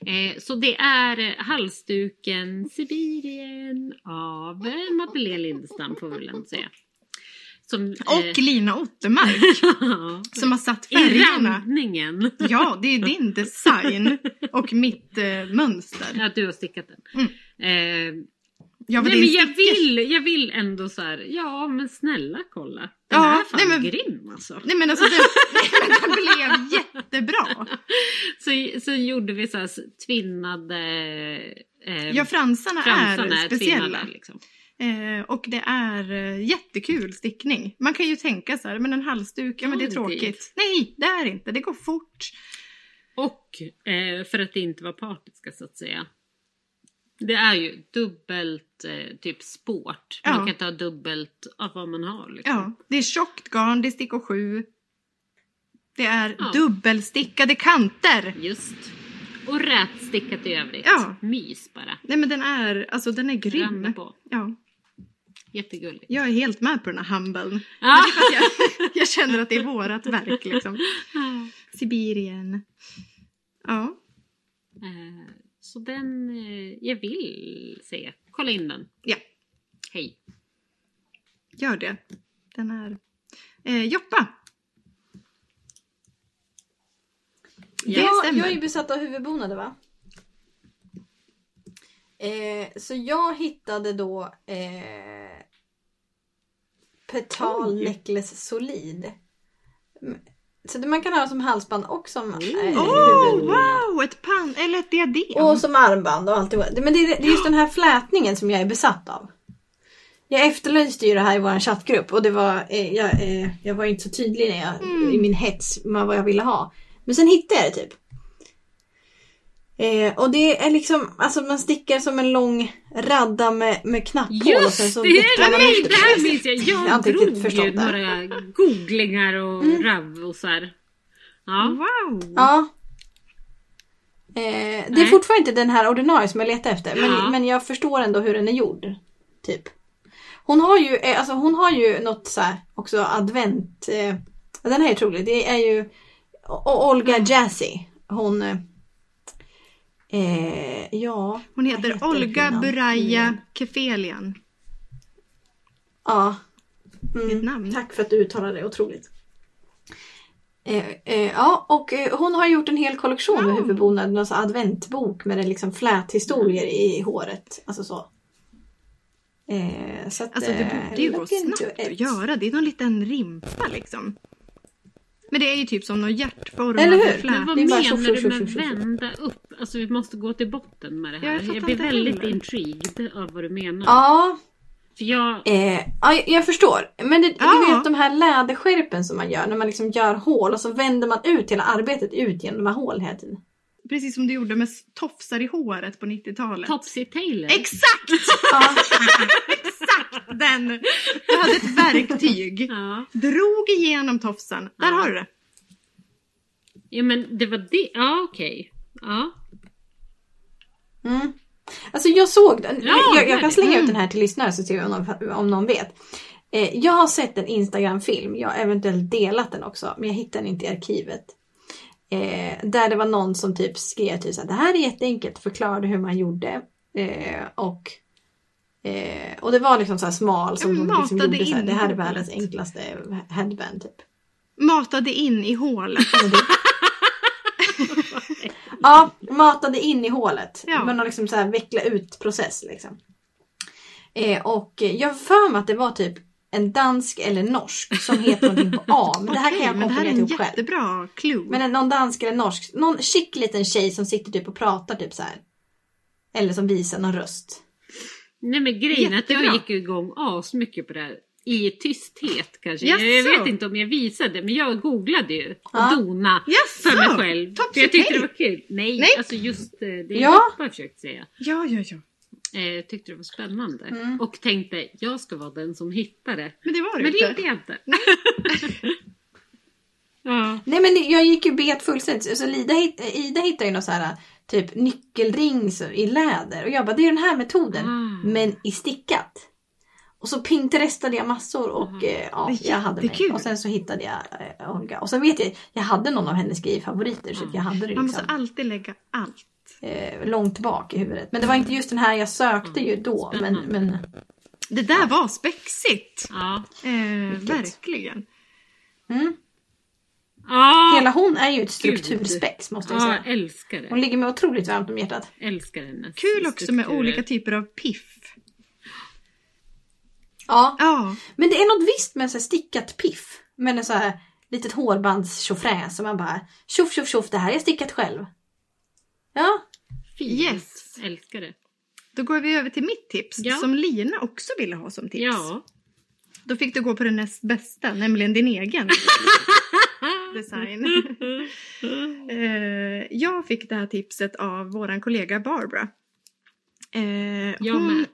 Eh, så det är eh, halsduken Sibirien av eh, Madeleine Lindestam får vi väl ändå säga. Som, eh, Och Lina Ottermark (laughs) som har satt i färgerna. randningen. Ja, det är din design och mitt eh, mönster. Ja, du har stickat den. Eh, Ja, för nej, det men är jag vill, jag vill ändå så här, ja men snälla kolla. Den Ja, är fan nej, men- grym alltså. Nej men alltså den, (laughs) nej, men den blev jättebra. (laughs) Så, så gjorde vi så här tvinnade... Eh, Ja, fransarna, fransarna är speciella. tvinnade, liksom. Eh, och det är eh, jättekul stickning. Man kan ju tänka så här, men en halsduk, ja men det är det är tråkigt. Nej, det är inte. Det går fort. Och eh, för att inte vara partiska så att säga. Det är ju dubbelt eh, typ sport. Ja. Man kan inte ha dubbelt av vad man har. Liksom. Ja, det är tjockt garn, det är stickor 7. Det är Ja. dubbelstickade kanter. Just. Och rätstickat i övrigt. Ja. Mys bara. Nej men den är, alltså den är grym. Randa på. Ja, Jättegulligt. jag är helt med på den här humblen. Ja. Att jag, (laughs) jag känner att det är vårat verk liksom. (laughs) Sibirien. Ja, Eh, så den, eh, jag vill se. Kolla in den. ja, Hej. gör det. Den är... Eh, Joppa! Det jag, stämmer. jag är ju besatt av huvudbonader va? Eh, så jag hittade då eh, Petal. Necklace Solid. Mm, Så man kan ha som halsband och som Åh, huvudbonad. wow! Ett pann eller ett diadem. Och som armband och allt Men det är, det är just den här flätningen som jag är besatt av. Jag efterlyste ju det här i vår chattgrupp och det var, eh, jag, eh, jag var inte så tydlig när jag, Mm. i min hets med vad jag ville ha. Men sen hittade jag det typ. Eh, och det är liksom, alltså man stickar som en lång radda med, med knapphål och sen Just så det! Nej, det här minns jag. Jag Jag drog ju. Mm. några googlingar och ravvosar. Ja. Wow! Ja. Eh, det är fortfarande inte den här ordinarie som jag letar efter. Men, Ja. men jag förstår ändå hur den är gjord. Typ. Hon har ju, eh, alltså hon har ju något så här också advent. Eh, den här är otrolig. Det är ju och Olga Jazzy. Hon... Eh, eh, ja. Hon vad heter Olga? Buraya Kefelian. Ja. Ett namn. Tack för att du uttalade det otroligt. Eh, eh, ja, och eh, hon har gjort en hel kollektion med huvudbonaden, alltså adventbok med en liksom fläthistorier i håret. Alltså så. Eh, så att, Alltså det eh, borde ju gå snabbt att göra. Det är någon liten rimpa liksom. Men det är ju typ som någon Eller hjärtformade hur? Men vad menar tjoff, du med vända upp? Alltså vi måste gå till botten med det jag här. fattar jag blir väldigt heller. intrigued av vad du menar. Ja, För jag... eh, ja, jag- jag förstår. Men det, Ja. du vet de här läderskärpen som man gör när man liksom gör hål och så vänder man ut hela arbetet ut genom de här hålen hela tiden. Precis som du gjorde med tofsar i håret på 90-talet. Topsy Taylor. Exakt! Ja, (laughs) Exakt den! Du hade ett verktyg. Ja. Drog igenom tofsen. Där Ja. har du det. ja men det var det. Ja okej. Ja. Mm. Alltså jag såg den. Ja, jag, jag kan slänga mm. ut den här till lyssnare så ser vi om någon, om någon vet. Eh, jag har sett en Instagram-film. Jag har eventuellt delat den också. Men jag hittade den inte i arkivet. Eh, där det var någon som typ skrev typ så här, det här är jätteenkelt. Förklarade hur man gjorde. Eh, och eh, och det var liksom så här smal som de liksom matade gjorde så här, in Det här är världens enklaste headband typ. Matade in i hålet. (laughs) Ja, matade in i hålet. Ja. Men någon liksom så här veckla ut process liksom. Eh, och jag har för mig att det var typ en dansk eller norsk som heter någonting på A. Men det här Okej, kan jag men det här är en ihop själv. jättebra clue. Men en- någon dansk eller norsk. Någon chic liten tjej som sitter typ och pratar typ så här. Eller som visar någon röst. Nej men grejen är att jag gick igång asmycket på det här. I tysthet kanske. Jaså? Jag vet inte om jag visade men jag googlade ju och Ja. dona Jaså? för mig själv. Topsy För jag tyckte det var kul. Nej, Nej. alltså just eh, det Ja. Jag försökte säga. Ja, ja, ja. Eh, tyckte det var spännande. Mm. Och tänkte jag ska vara den som hittar det. Men det var det Men det inte. gjorde jag inte. (laughs) ja. Nej men jag gick ju bet fullständigt. Så Ida, hitt- Ida hittade ju någon så här typ nyckelring så- i läder. Och jag bara, det är den här metoden. Ah. Men i stickat. Och så pinterestade jag massor och Mhm. eh, ja, jag hade mig. Och sen så hittade jag eh, Olga. Och sen vet jag, jag hade någon av hennes skrivfavoriter så att jag hade det Man måste liksom, alltid lägga allt. eh, långt bak i huvudet. Men det var inte just den här jag sökte ju då. Men, Spännande. men Det där var spexigt. Ja. Eh, verkligen. mm. Ah, hela hon är ju ett strukturspex måste jag Ja, säga. älskar Hon det. ligger mig otroligt varmt om hjärtat. Älskar hennes Kul också med strukturer. olika typer av piff. Ja, Ja, men det är något visst med så här stickat piff. Med en så här litet hårbands tjofräs som man bara tjoff tjoff tjoff det här är jag stickat själv. Ja, Fint. Yes. Älskar det. då går vi över till mitt tips Ja. som Lina också ville ha som tips. Ja. Då fick du gå på den näst bästa, nämligen din egen (laughs) design. (laughs) eh, jag fick det här tipset av våran kollega Barbara. Eh, Jag med.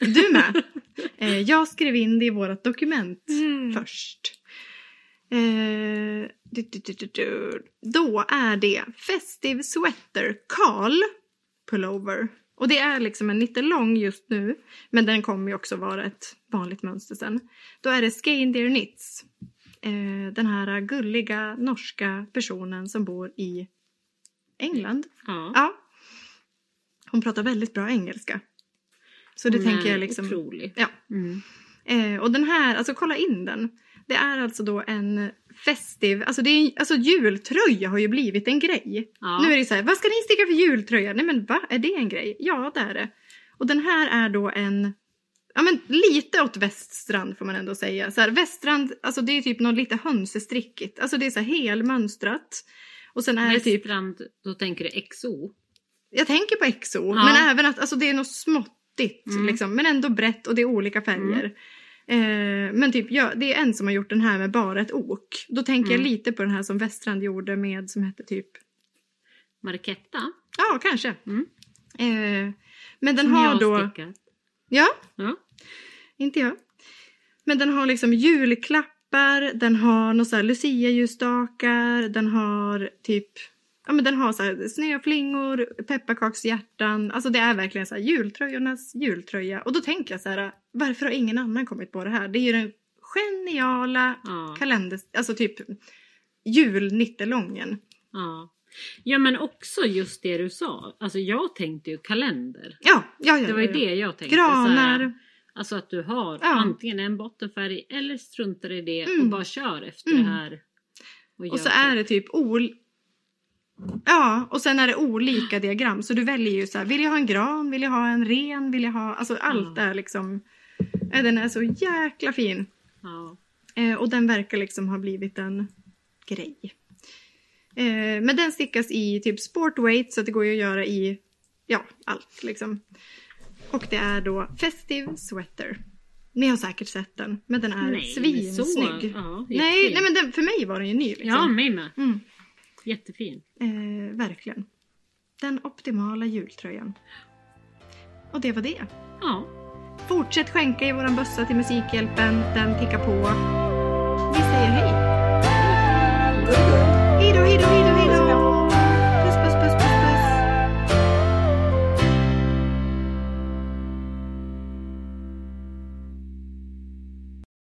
Du med? Eh, jag skrev in det i vårt dokument Mm. först. Du, du, du. Då är det Festive Sweater Karl Pullover. Och det är liksom en lite lång just nu. Men den kommer ju också vara ett vanligt mönster sen. Då är det Skein Knits. Eh, den här gulliga norska personen som bor i England. Ja. Ja. Hon pratar väldigt bra engelska. Så det Hon tänker är jag liksom. Otrolig. Ja. Mm. Eh, och den här, alltså kolla in den. Det är alltså då en festiv, alltså, det är, alltså jultröja har ju blivit en grej. Ja. Nu är det så här, vad ska ni sticka för jultröja? Nej men va, är det en grej? Ja det är det. Och den här är då en, ja men lite åt väststrand får man ändå säga. Så här, väststrand, alltså det är typ något lite hönsestrickigt. Alltså det är så här helmönstrat. Och sen är typ, Västrand, då tänker du XO. jag tänker på XO, Ja. men även att alltså det är något småttigt Mm. liksom. Men ändå brett och det är olika färger. Eh, men typ, ja, det är en som har gjort den här med bara ett ok. Då tänker Mm. jag lite på den här som Västrand gjorde med som hette typ Marketta. Ja, kanske. Mm. Eh, men den som har då... stickat. Ja, Ja. Inte jag. Men den har liksom julklappar, den har några så här lucia-ljusstakar, den har typ Ja men den har så här snöflingor, pepparkakshjärtan. Alltså det är verkligen så här jultröjornas jultröja. Och då tänker jag så här, varför har ingen annan kommit på det här? Det är ju den geniala Ja. kalender... Alltså typ julnittelången. Ja. ja, men också just det du sa. Alltså jag tänkte ju kalender. Ja, ja, ja. Det var ju ja, ja. det jag tänkte. så här, Granar. Alltså att du har Ja. antingen en bottenfärg eller struntar i det och Mm. bara kör efter Mm. det här. Och gör så är typ- det typ ol... Ja, och sen är det olika diagram. Så du väljer ju så här, vill jag ha en gran, vill jag ha en ren, vill jag ha... Alltså allt är liksom... eh, Den är så jäkla fin. Ja. Eh, och den verkar liksom ha blivit en grej. Eh, men den stickas i typ sportweight så att det går ju att göra i ja, allt liksom. Och det är då Festive Sweater. Ni har säkert sett den, men den är Nej, svinsnygg. ja, nej, nej, men den, för mig var den ju ny liksom. ja, mig med. Mm, Jättefin. eh, verkligen. Den optimala jultröjan. Och det var det. Ja. Fortsätt skänka i våran bössa till Musikhjälpen. Den tickar på. Vi säger hej!